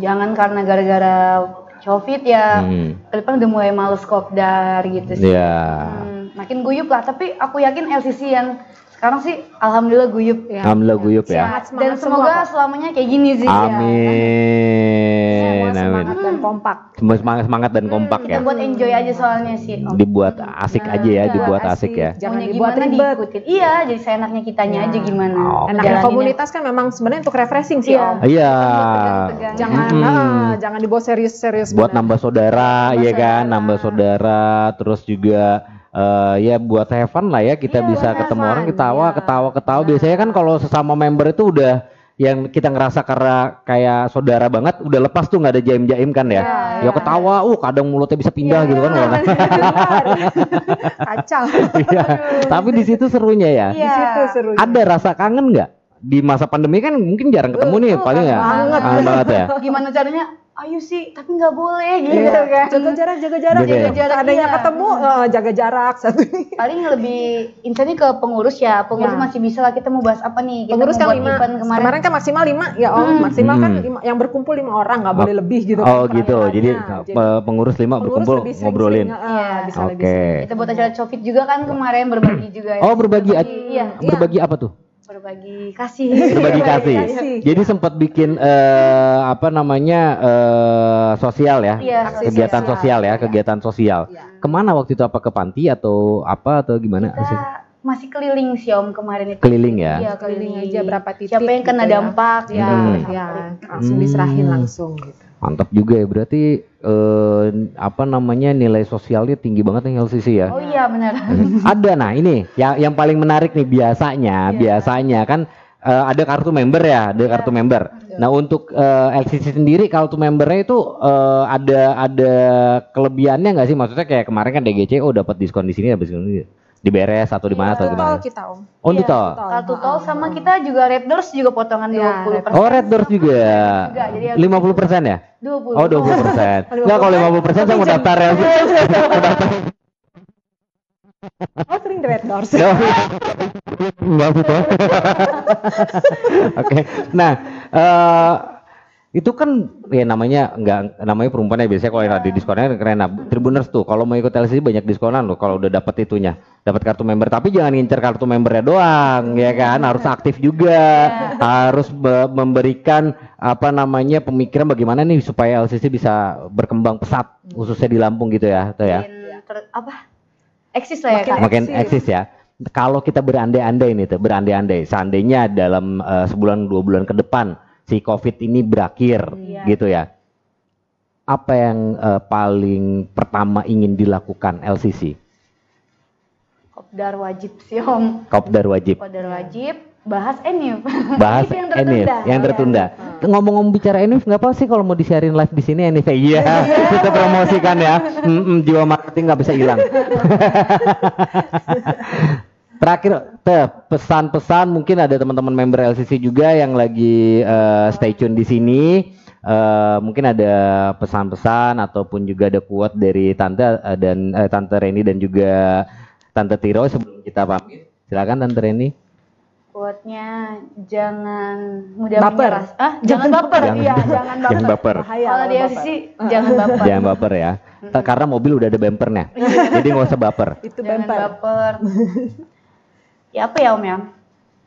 Speaker 4: jangan karena gara-gara covid ya
Speaker 3: Hmm.
Speaker 4: ke depan udah mulai males kopdar gitu sih.
Speaker 3: Iya.
Speaker 4: Hmm, makin guyup lah tapi aku yakin LCC yang sekarang sih alhamdulillah guyup
Speaker 5: Ya.
Speaker 3: Alhamdulillah guyup ya.
Speaker 5: Semangat,
Speaker 4: dan semoga
Speaker 5: semua
Speaker 4: selamanya kayak gini sih ya.
Speaker 3: Amin.
Speaker 5: Semua
Speaker 3: Amin.
Speaker 5: semangat dan kompak.
Speaker 3: Semua semangat semangat dan kompak
Speaker 4: Kita
Speaker 3: ya.
Speaker 4: buat enjoy aja soalnya sih. Om.
Speaker 3: Dibuat asik aja ya, dibuat asik ya.
Speaker 5: Jangan
Speaker 4: Maunya
Speaker 5: dibuat
Speaker 4: gimana
Speaker 5: ribet.
Speaker 4: diikutin. Iya, jadi seenaknya kitanya
Speaker 5: Ya.
Speaker 4: aja gimana.
Speaker 3: Oh.
Speaker 5: Enaknya
Speaker 4: Jalaninnya.
Speaker 5: komunitas kan memang sebenarnya untuk refreshing sih
Speaker 4: Iya.
Speaker 5: Om.
Speaker 3: Iya.
Speaker 4: Tegang-tegang.
Speaker 5: Jangan
Speaker 3: Mm-mm.
Speaker 5: ah, jangan dibawa serius-serius.
Speaker 3: buat
Speaker 5: benar.
Speaker 3: nambah saudara
Speaker 4: Nambah
Speaker 3: ya kan nambah saudara terus juga eh, ya buat have fun lah ya kita
Speaker 4: Iya,
Speaker 3: bisa ketemu
Speaker 5: fun,
Speaker 3: orang ketawa
Speaker 5: iya.
Speaker 3: ketawa ketawa biasanya kan kalau sesama member itu udah yang kita ngerasa karena kayak saudara banget udah lepas tuh nggak ada jaim jaim kan ya
Speaker 4: Iya,
Speaker 3: ya ketawa uh kadang mulutnya bisa pindah gitu kan
Speaker 5: Iya.
Speaker 3: kalau
Speaker 5: Kacau.
Speaker 3: Iya. tapi di situ serunya ya
Speaker 5: Di situ seru.
Speaker 3: ada rasa kangen nggak di masa pandemi kan mungkin jarang ketemu nih paling ya
Speaker 5: banget.
Speaker 3: banget ya
Speaker 4: Gimana caranya? Ayo sih, tapi nggak boleh gitu
Speaker 5: Iya,
Speaker 4: kan.
Speaker 5: jaga jarak, jaga jarak,
Speaker 3: Jaga
Speaker 5: jaga
Speaker 3: ya.
Speaker 5: jarak. Adanya
Speaker 4: Iya.
Speaker 5: ketemu, eh, jaga jarak satu ini.
Speaker 4: Paling lebih intinya ke pengurus ya. Pengurus
Speaker 5: Ya.
Speaker 4: masih bisa lah kita mau bahas apa nih? Kita
Speaker 5: Pengurus kan lima, kemarin.
Speaker 4: kemarin.
Speaker 5: kan maksimal lima, ya om,
Speaker 4: Hmm.
Speaker 5: maksimal kan
Speaker 3: Hmm.
Speaker 5: lima, yang berkumpul lima orang, nggak boleh lebih gitu.
Speaker 3: oh
Speaker 5: kan
Speaker 3: gitu jadi
Speaker 5: perayaan.
Speaker 3: pe- pengurus lima
Speaker 5: pengurus
Speaker 3: berkumpul
Speaker 5: lebih
Speaker 3: ngobrolin
Speaker 4: Iya.
Speaker 5: bisa
Speaker 3: Oke.
Speaker 5: lebih sering.
Speaker 4: Kita buat acara covid juga kan kemarin berbagi juga. ya.
Speaker 3: Oh berbagi,
Speaker 4: Iya,
Speaker 3: berbagi apa tuh?
Speaker 4: Berbagi kasih.
Speaker 3: Berbagi kasih.
Speaker 5: kasih.
Speaker 3: Jadi sempat bikin eh, apa namanya eh, sosial ya,
Speaker 4: Iya,
Speaker 3: kegiatan
Speaker 5: sosial.
Speaker 3: sosial ya, kegiatan sosial.
Speaker 5: Iya.
Speaker 3: Ke mana waktu itu apa ke panti atau apa atau gimana?
Speaker 4: Kita masih keliling sih om kemarin itu.
Speaker 3: Keliling ya.
Speaker 4: Iya
Speaker 5: Keliling
Speaker 4: keliling
Speaker 5: aja berapa titik
Speaker 4: Siapa yang kena
Speaker 5: gitu ya.
Speaker 4: dampak
Speaker 5: Ya,
Speaker 3: Hmm.
Speaker 5: ya, langsung
Speaker 3: Hmm.
Speaker 5: diserahin langsung gitu.
Speaker 3: Mantap juga ya. Berarti eh, apa namanya nilai sosialnya tinggi banget nih LCC ya.
Speaker 4: Oh iya benar.
Speaker 3: ada nah ini yang yang paling menarik nih biasanya
Speaker 4: Iya.
Speaker 3: biasanya kan eh, ada kartu member ya ada kartu member nah untuk eh, LCC sendiri kartu membernya itu eh, ada ada kelebihannya nggak sih maksudnya kayak kemarin kan DGC oh dapat diskon di sini dapat diskon di sini diberes atau di mana atau
Speaker 5: Tol
Speaker 3: gimana?
Speaker 5: kita om.
Speaker 3: oh di
Speaker 4: Iya,
Speaker 3: tol?
Speaker 4: Kartu tol. Sama kita juga Red Doors juga potongan
Speaker 5: Iya,
Speaker 4: 20%.
Speaker 3: oh red doors juga?
Speaker 4: Jadi harus-
Speaker 3: 50 persen ya?
Speaker 4: 20.
Speaker 3: oh 20 persen. Nggak kalau 50 persen saya mau daftar ya.
Speaker 5: Oh sering di Red Doors.
Speaker 3: Mbak. Oke. Nah, eh itu kan ya namanya nggak namanya perempuan ya. Biasanya kalau yang ada diskonnya keren. Nah, Tribuners tuh kalau mau ikut LCD banyak diskonan loh kalau udah dapat itunya dapat kartu member tapi jangan ngincer kartu membernya doang ya kan harus aktif juga harus be- memberikan apa namanya pemikiran bagaimana nih supaya LCC bisa berkembang pesat khususnya di Lampung gitu ya tuh ya
Speaker 4: Makin ter- apa? Eksis lah ya kak.
Speaker 3: makin eksis ya. Kalau kita berandai-andai nih tuh, berandai-andai, seandainya dalam eh, sebulan dua bulan ke depan si COVID ini berakhir,
Speaker 4: Iya.
Speaker 3: gitu ya. Apa yang eh, paling pertama ingin dilakukan LCC?
Speaker 4: Kopdar wajib sih om.
Speaker 3: Kopdar wajib,
Speaker 4: Kopdar wajib. Bahas enif.
Speaker 3: bahas
Speaker 4: yang
Speaker 3: Enif,
Speaker 4: tertunda.
Speaker 3: yang tertunda. Ngomong-ngomong bicara Enif, nggak apa sih kalau mau di-sharein live di sini Enif? Iya, kita promosikan ya. Mm-mm, jiwa marketing nggak bisa hilang. Terakhir, pesan-pesan mungkin ada teman-teman member LCC juga yang lagi eh, stay tune di sini. Eh, mungkin ada pesan-pesan ataupun juga ada quote dari tante eh, dan eh, tante Reni dan juga tante Tiro sebelum kita pamit. Silakan tante Reni.
Speaker 4: Quote-nya jangan mudah
Speaker 5: Baper.
Speaker 4: menyerah. Ah, jangan baper.
Speaker 3: Jangan-
Speaker 4: Iya, jangan baper.
Speaker 3: Jangan baper.
Speaker 5: Bahaya
Speaker 4: Kalau di LCC jangan baper.
Speaker 3: Jangan baper ya. Karena mobil udah ada bumpernya. Jadi nggak usah baper.
Speaker 5: Itu
Speaker 4: jangan
Speaker 5: bumper.
Speaker 4: baper. ya apa ya Om ya?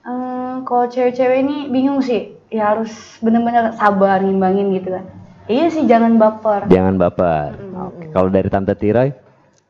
Speaker 4: Eh, kalau cewek-cewek ini bingung sih. Ya harus bener-bener sabar ngimbangin gitu kan. Iya sih jangan baper.
Speaker 3: Jangan baper. Oke. Kalau dari tante Tiroy?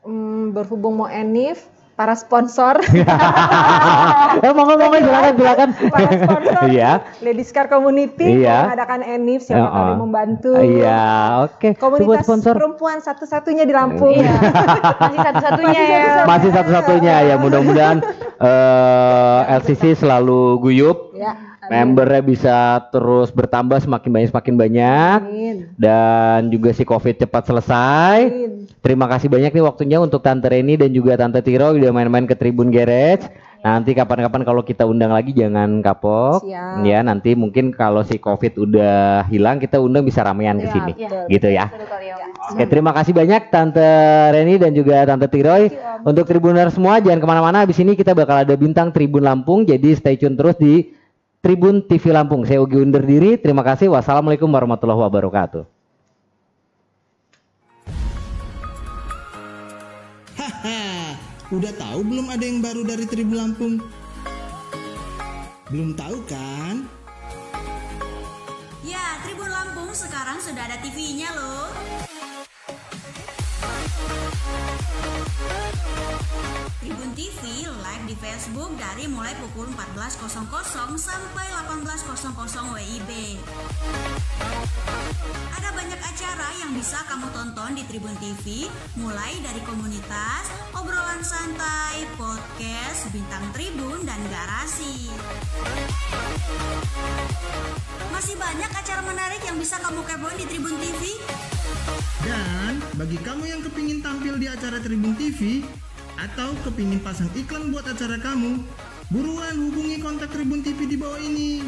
Speaker 5: Hmm, berhubung mau Enif, para sponsor,
Speaker 3: eh monggo monggo silakan silakan.
Speaker 5: para sponsor,
Speaker 3: Iya.
Speaker 5: Ladies Car Community
Speaker 3: Iya.
Speaker 5: mengadakan Enif, siapa
Speaker 3: Oh, oh.
Speaker 5: membantu.
Speaker 3: Iya, oke. Buat
Speaker 5: Komunitas
Speaker 3: sponsor.
Speaker 5: perempuan satu-satunya di Lampung.
Speaker 4: Iya. Masih satu-satunya ya.
Speaker 3: Masih satu-satunya ya mudah-mudahan eh, LCC selalu guyup.
Speaker 5: Ya,
Speaker 3: Membernya bisa terus bertambah semakin banyak semakin banyak
Speaker 5: amin.
Speaker 3: dan juga si Covid cepat selesai.
Speaker 5: Amin.
Speaker 3: Terima kasih banyak nih waktunya untuk Tante Reni dan juga Tante Tiro udah main-main ke Tribun Garage. Nanti kapan-kapan kalau kita undang lagi jangan kapok.
Speaker 5: Siap.
Speaker 3: Ya, nanti mungkin kalau si Covid udah hilang kita undang bisa ramean ke sini.
Speaker 4: iya.
Speaker 3: Gitu ya.
Speaker 4: Kali, Om.
Speaker 3: Oke, terima kasih banyak Tante Reni dan juga Tante Tiroy. Untuk Tribuner semua jangan ke mana-mana. Habis ini kita bakal ada bintang Tribun Lampung. Jadi stay tune terus di Tribun TV Lampung. Saya Ugi undur diri. Terima kasih. Wassalamualaikum warahmatullahi wabarakatuh.
Speaker 1: Haha, udah tahu belum ada yang baru dari Tribun Lampung? Belum tahu kan?
Speaker 2: Ya, Tribun Lampung sekarang sudah ada TV-nya loh. Tribun TV di Facebook dari mulai pukul 14.00 sampai 18.00 WIB. Ada banyak acara yang bisa kamu tonton di Tribun TV, mulai dari komunitas, obrolan santai, podcast, bintang tribun, dan garasi. Masih banyak acara menarik yang bisa kamu kepoin di Tribun TV.
Speaker 1: Dan bagi kamu yang kepingin tampil di acara Tribun TV atau kepingin pasang iklan buat acara kamu, buruan hubungi kontak Tribun TV di bawah ini.